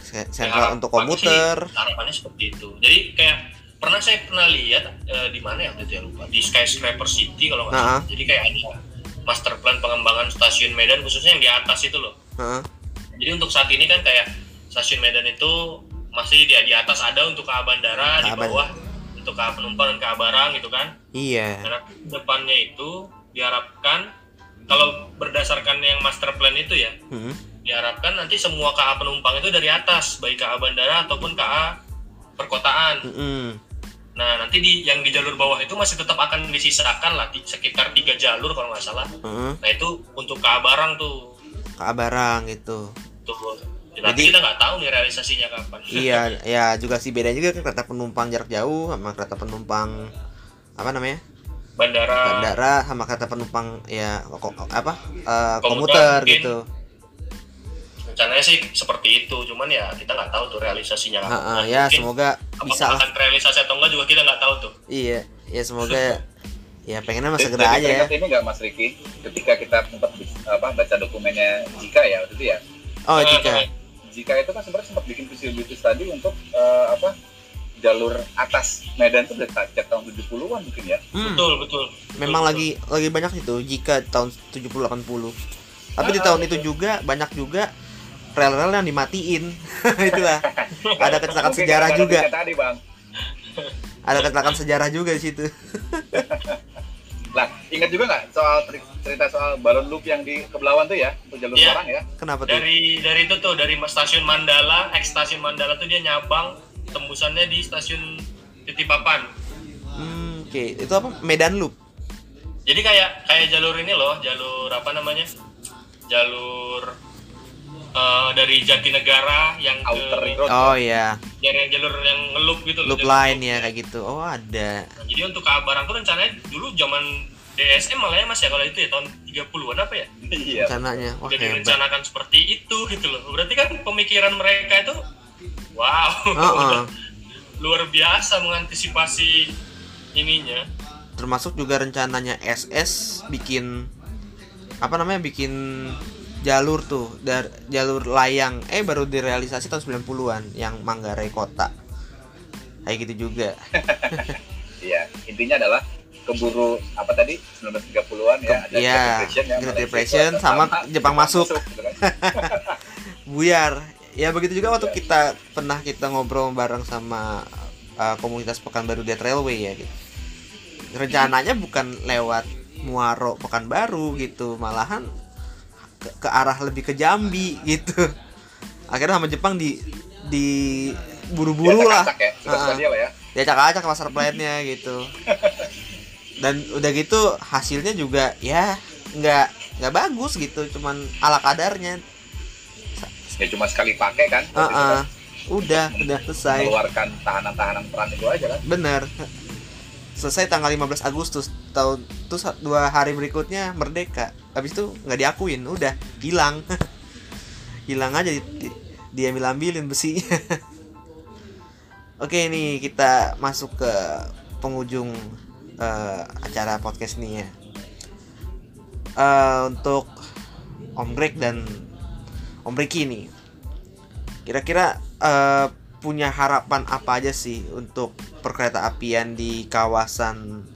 Se- sentral Ya, untuk harapannya sih- komuter. harapannya seperti itu. Jadi kayak pernah saya pernah lihat eh, di mana ya itu ya lupa. Di skyscraper city kalau nggak salah. Ah. jadi kayak ada master plan pengembangan stasiun Medan khususnya yang di atas itu loh. Heeh. jadi untuk saat ini kan kayak stasiun Medan itu masih di di atas ada untuk KA bandara di KA bandara. bawah untuk KA penumpang dan KA barang gitu kan. Iya. Karena depannya itu diharapkan kalau berdasarkan yang master plan itu ya Hmm. diharapkan nanti semua KA penumpang itu dari atas baik KA bandara ataupun KA perkotaan. Mm-mm. nah nanti di yang di jalur bawah itu masih tetap akan disisakan lah di sekitar tiga jalur kalau nggak salah. Heeh. nah itu untuk KA barang tuh. Ke barang gitu. Tuh tapi Jadi- kita nggak tahu nih realisasinya kapan. Iya ya juga sih beda juga kan kereta penumpang jarak jauh sama kereta penumpang apa namanya? Bandara. Bandara sama kereta penumpang ya apa eh, Komuter komuter gitu. Rencananya sih seperti itu cuman ya kita nggak tahu tuh realisasinya kapan. Ha, Nah, ya mungkin semoga bisa lah. akan terrealisasi atau enggak juga kita nggak tahu tuh. Iya ya semoga ya. Pengennya mas Jadi- segera aja ya. ini nggak Mas Riki? Ketika kita sempat apa baca dokumennya Jika ya waktu itu ya? Oh Nah, jika Jika itu kan sebenarnya sempat bikin visibility study untuk eh, apa jalur atas Medan itu udah sejak tahun 70-an mungkin ya. Hmm, betul betul. Memang Betul, lagi lagi banyak itu jika tahun 70 80 tapi di Ah, tahun itu betul. juga banyak juga rel-rel yang dimatiin. Itulah ada kecelakaan Mungkin sejarah juga. Jika tadi bang. Ada kecelakaan sejarah juga di situ ingat juga nggak soal cerita soal balon loop yang di Kebelawan tuh ya, untuk jalur Iya. orang ya? kenapa tuh? Dari dari itu tuh dari stasiun Mandala ex stasiun Mandala tuh dia nyabang tembusannya di stasiun Titipapan. Hmm, oke. Itu apa? Medan Loop? Jadi kayak kayak jalur ini loh jalur apa namanya? Jalur eh, dari Jatinegara yang ke Outer Ring Road. oh ya yang jalur yang ngelup gitu loh loop line loop. ya kayak gitu. Oh ada. Nah, jadi untuk barang tuh rencananya dulu zaman DSM malah ya mas ya kalau itu ya tahun 30-an apa ya? Iya. rencananya wah udah hebat. direncanakan seperti itu gitu loh. Berarti kan pemikiran mereka itu wow. Heeh. luar biasa mengantisipasi ininya. Termasuk juga rencananya SS bikin apa namanya bikin jalur tuh dari jalur layang. Eh baru direalisasi tahun 90-an yang Manggarai Kota. Kayak gitu juga. Iya, intinya adalah keburu apa tadi 1930-an ya, ada Iya, Great Depression ya, Great Depression sama pertama, Jepang masuk. gitu kan. buyar ya begitu juga waktu kita pernah kita ngobrol bareng sama uh, komunitas Pekanbaru Dead Railway ya gitu. rencananya bukan lewat Muaro Pekanbaru gitu malahan ke, ke arah lebih ke Jambi gitu akhirnya sama Jepang di di buru-buru lah ya, suka Ah. dia lah ya. dia acak-acak master plan-nya gitu dan udah gitu hasilnya juga ya nggak nggak bagus gitu cuman ala kadarnya. Ya cuma sekali pakai kan, kan, ah. udah udah selesai. Mengeluarkan tahanan-tahanan peran itu aja kan. bener. Selesai tanggal 15 Agustus tahun terus dua hari berikutnya merdeka. Habis itu nggak diakuin udah hilang. Hilang aja di, di- diambil ambilin besi oke nih kita masuk ke penghujung eh, acara podcast nih ya. Eh, untuk Om Greg dan Om Ricky nih kira-kira eh, punya harapan apa aja sih untuk perkereta apian di kawasan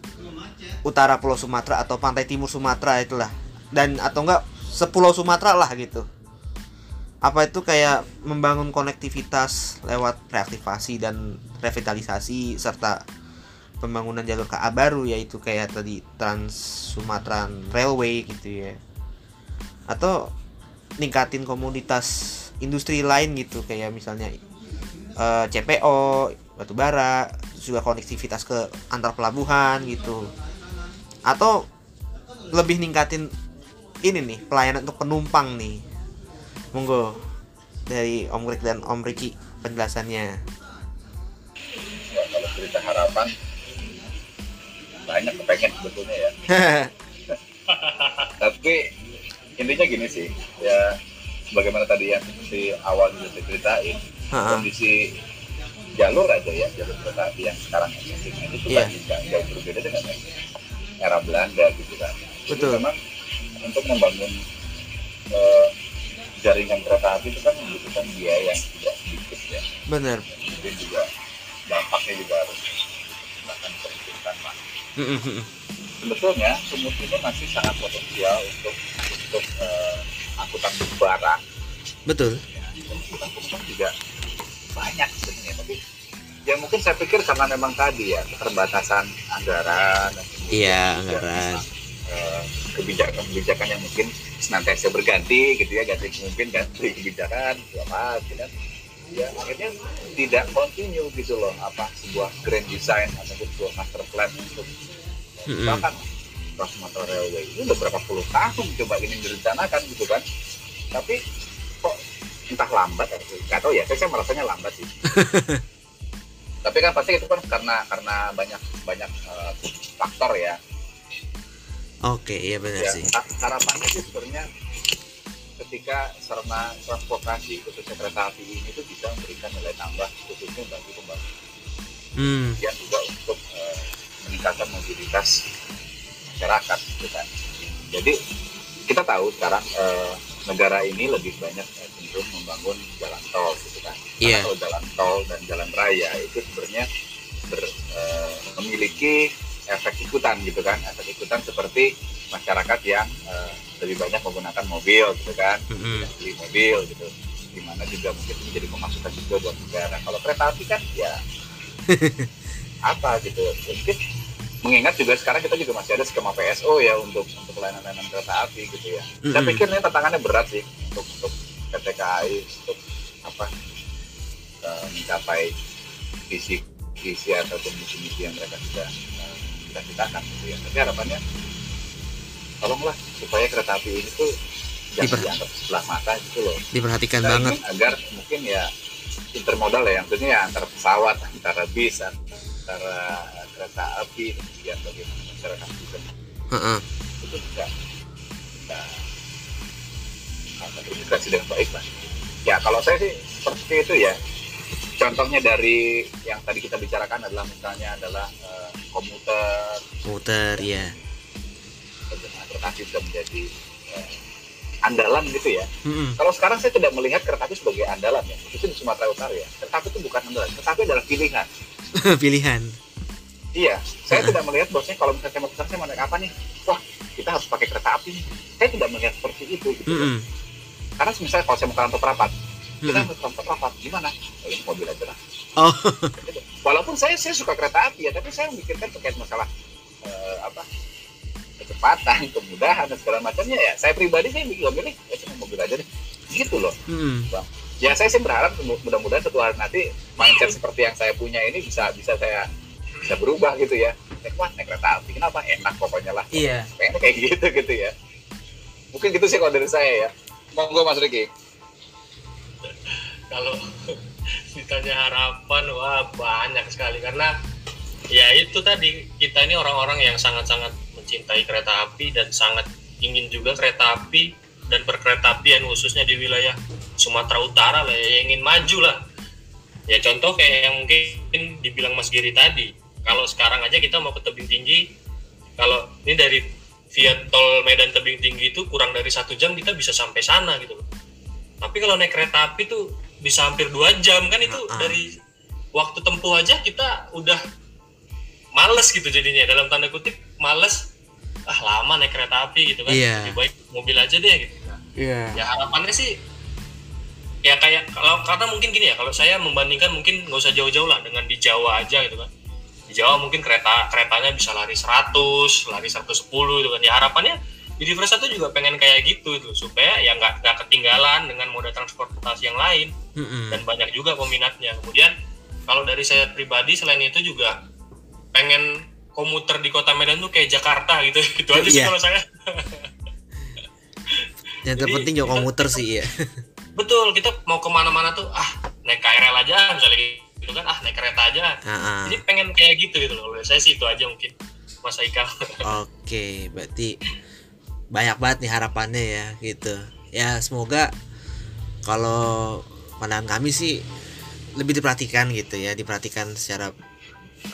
utara Pulau Sumatera atau pantai timur Sumatera itulah? Dan atau enggak sepulau Sumatera lah gitu. Apa itu kayak membangun konektivitas lewat reaktivasi dan revitalisasi serta pembangunan jalur KA baru yaitu kayak tadi Trans Sumatera Railway gitu ya. Atau ningkatin komoditas industri lain gitu kayak misalnya eh, CPO batu bara terus juga konektivitas ke antar pelabuhan gitu. Atau lebih ningkatin ini nih pelayanan untuk penumpang nih. Monggo dari Om Greg dan Om Ricky penjelasannya. Ya, cerita harapan banyak kepengen sebetulnya ya. Tapi intinya gini sih, ya sebagaimana tadi yang di awal juga saya ceritain, Ha-ha. kondisi jalur aja ya, jalur kereta api yang sekarang existing itu tuh Iya. tadi nggak jauh berbeda dengan era Belanda gitu kan. Jadi Betul. memang untuk membangun eh, jaringan kereta api itu kan membutuhkan biaya yang tidak sedikit ya. bener Kemudian juga dampaknya juga harus bahkan perhitungkan lah. Sebetulnya sumut ini masih sangat potensial untuk untuk eh, angkutan barang betul ya. Angkutan penumpang juga banyak sebenarnya tapi ya mungkin saya pikir karena memang tadi ya keterbatasan anggaran dan Iya, anggaran. memang, eh, kebijakan-kebijakan yang mungkin senantiasa berganti gitu ya ganti pemimpin ganti kebijakan apa gitu kan ya akhirnya tidak continue gitu loh apa sebuah grand design ataupun sebuah master plan untuk misalkan Trans Sumatera Railway. Ini udah berapa puluh tahun coba ini direncanakan gitu kan. Tapi kok entah lambat atau nggak tahu ya saya, saya merasanya lambat sih. Tapi kan pasti itu kan karena karena banyak banyak eh, faktor ya. Oke iya bener ya sih. ha- harapannya sih sebenarnya ketika sarana transportasi khususnya kereta api ini tuh bisa memberikan nilai tambah khususnya bagi pembangunan hmm kemudian juga untuk eh, meningkatkan mobilitas masyarakat gitu kan. Jadi kita tahu sekarang eh, negara ini lebih banyak eh, cenderung membangun jalan tol gitu kan. Karena kalau jalan tol dan jalan raya itu sebenarnya ber- eh, memiliki efek ikutan gitu kan, efek ikutan seperti masyarakat yang eh, lebih banyak menggunakan mobil gitu kan, yang beli mobil gitu, di mana juga mungkin menjadi pemasukan juga buat negara. Kalau kereta api kan ya apa gitu, mungkin mengingat juga sekarang kita juga masih ada skema PSO ya untuk untuk layanan-layanan kereta api gitu ya. Saya Mm-mm. pikir ini tantangannya berat sih untuk untuk PT KAI untuk apa eh, mencapai visi visi ataupun misi-misi yang mereka sudah eh, cita-citakan gitu ya. Tapi harapannya tolonglah supaya kereta api ini tuh jangan Diper- dianggap sebelah mata gitu loh. diperhatikan Kita banget agar mungkin ya intermodal ya, maksudnya ya antara pesawat, antara bis, antara kereta api, kemudian bagaimana masyarakat bisa Heeh. itu bisa bisa apa, terintegrasi dengan baik lah. Ya kalau saya sih seperti itu ya. Contohnya dari yang tadi kita bicarakan adalah misalnya adalah eh, komuter, muter ya kereta api bisa menjadi eh, andalan gitu ya. Mm-mm. Kalau sekarang saya tidak melihat kereta api sebagai andalan ya, khususnya di Sumatera Utara ya. Kereta api itu bukan andalan, kereta api adalah pilihan. pilihan Iya, saya tidak melihat bosnya kalau misalnya saya mau saya mau naik apa nih? Wah, kita harus pakai kereta api. nih. Saya tidak melihat seperti itu. Gitu. Mm-mm. Karena misalnya kalau saya mau ke kantor rapat, kita mau ke kantor rapat gimana? Oh, ini mobil aja lah. oh. Walaupun saya saya suka kereta api ya, tapi saya memikirkan terkait masalah eh, apa kecepatan, kemudahan dan segala macamnya ya. Saya pribadi saya milih milih, ya saya mau mobil aja deh. Gitu loh. Mm-mm. ya saya sih berharap mu- mudah-mudahan suatu hari nanti mindset seperti yang saya punya ini bisa bisa saya bisa berubah gitu ya naik wah naik kereta api kenapa enak pokoknya lah iya pengen kayak gitu gitu ya mungkin gitu sih kalau dari saya ya monggo mas Riki kalau ditanya harapan wah banyak sekali karena ya itu tadi kita ini orang-orang yang sangat-sangat mencintai kereta api dan sangat ingin juga kereta api dan perkereta apian khususnya di wilayah Sumatera Utara lah ya, yang ingin maju lah. Ya contoh kayak yang mungkin dibilang Mas Giri tadi kalau sekarang aja kita mau ke tebing tinggi kalau ini dari via tol Medan tebing tinggi itu kurang dari satu jam kita bisa sampai sana gitu loh. Tapi kalau naik kereta api tuh bisa hampir dua jam kan itu Ah-ah. dari waktu tempuh aja kita udah males gitu jadinya. Dalam tanda kutip males ah lama naik kereta api gitu kan. Iya. lebih baik mobil aja deh gitu iya. Ya harapannya sih ya kayak kalau karena mungkin gini ya kalau saya membandingkan mungkin nggak usah jauh-jauh lah dengan di Jawa aja gitu kan. Di Jawa mungkin kereta keretanya bisa lari 100 lari 110 gitu kan. Ya harapannya di Divres satu juga pengen kayak gitu tuh supaya ya nggak nggak ketinggalan dengan moda transportasi yang lain. Mm-mm. dan banyak juga peminatnya. Kemudian kalau dari saya pribadi selain itu juga pengen komuter di kota Medan tuh kayak Jakarta gitu itu aja sih Iya. kalau saya yang Jadi, terpenting juga kita- komuter sih ya betul kita mau ke mana-mana tuh ah naik KRL aja misalnya gitu kan ah naik kereta aja ah. jadi pengen kayak gitu gitu loh saya sih itu aja mungkin Mas Aikal Oke, berarti banyak banget nih harapannya ya gitu. Ya semoga kalau pandangan kami sih lebih diperhatikan gitu ya, diperhatikan secara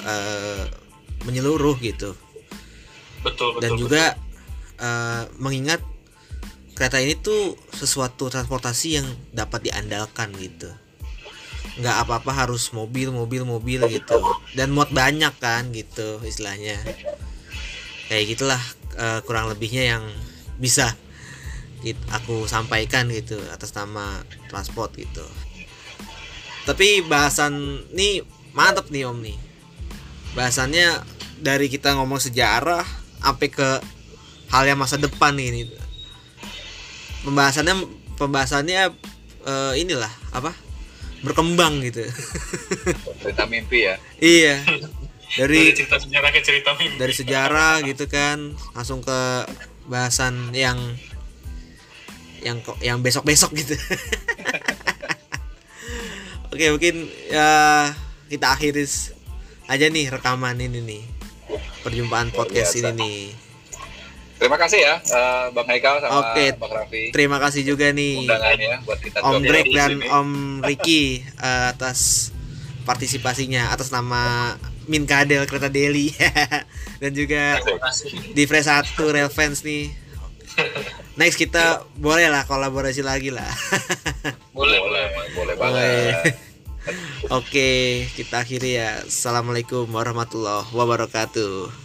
eh, menyeluruh gitu. betul betul Dan betul. juga eh, mengingat kereta ini tuh sesuatu transportasi yang dapat diandalkan gitu. Nggak apa-apa harus mobil, mobil, mobil gitu. Dan muat banyak kan gitu istilahnya kayak gitulah eh, kurang lebihnya yang bisa git- aku sampaikan gitu atas nama transport gitu tapi bahasan nih mantep nih om nih bahasannya dari kita ngomong sejarah sampai ke hal yang masa depan ini. Pembahasannya pembahasannya eh, inilah apa? Berkembang gitu. Cerita mimpi ya? Iya. Dari dari cerita sejarah ke cerita mimpi. dari sejarah gitu kan langsung ke bahasan yang yang yang besok besok gitu. Oke mungkin ya kita akhiri aja nih rekaman ini nih perjumpaan Luar podcast ini biasa. nih terima kasih ya eh, bang Haikal sama Oke. bang Raffi terima kasih juga nih buat kita Om di dan sini. Om Ricky eh, atas partisipasinya atas nama Min Kadel Kereta Deli dan juga di Fresh 1 Real Fans nih. Next kita boleh lah kolaborasi lagi lah. boleh boleh boleh boleh Boleh. Oke, kita akhiri ya. Assalamualaikum warahmatullahi wabarakatuh.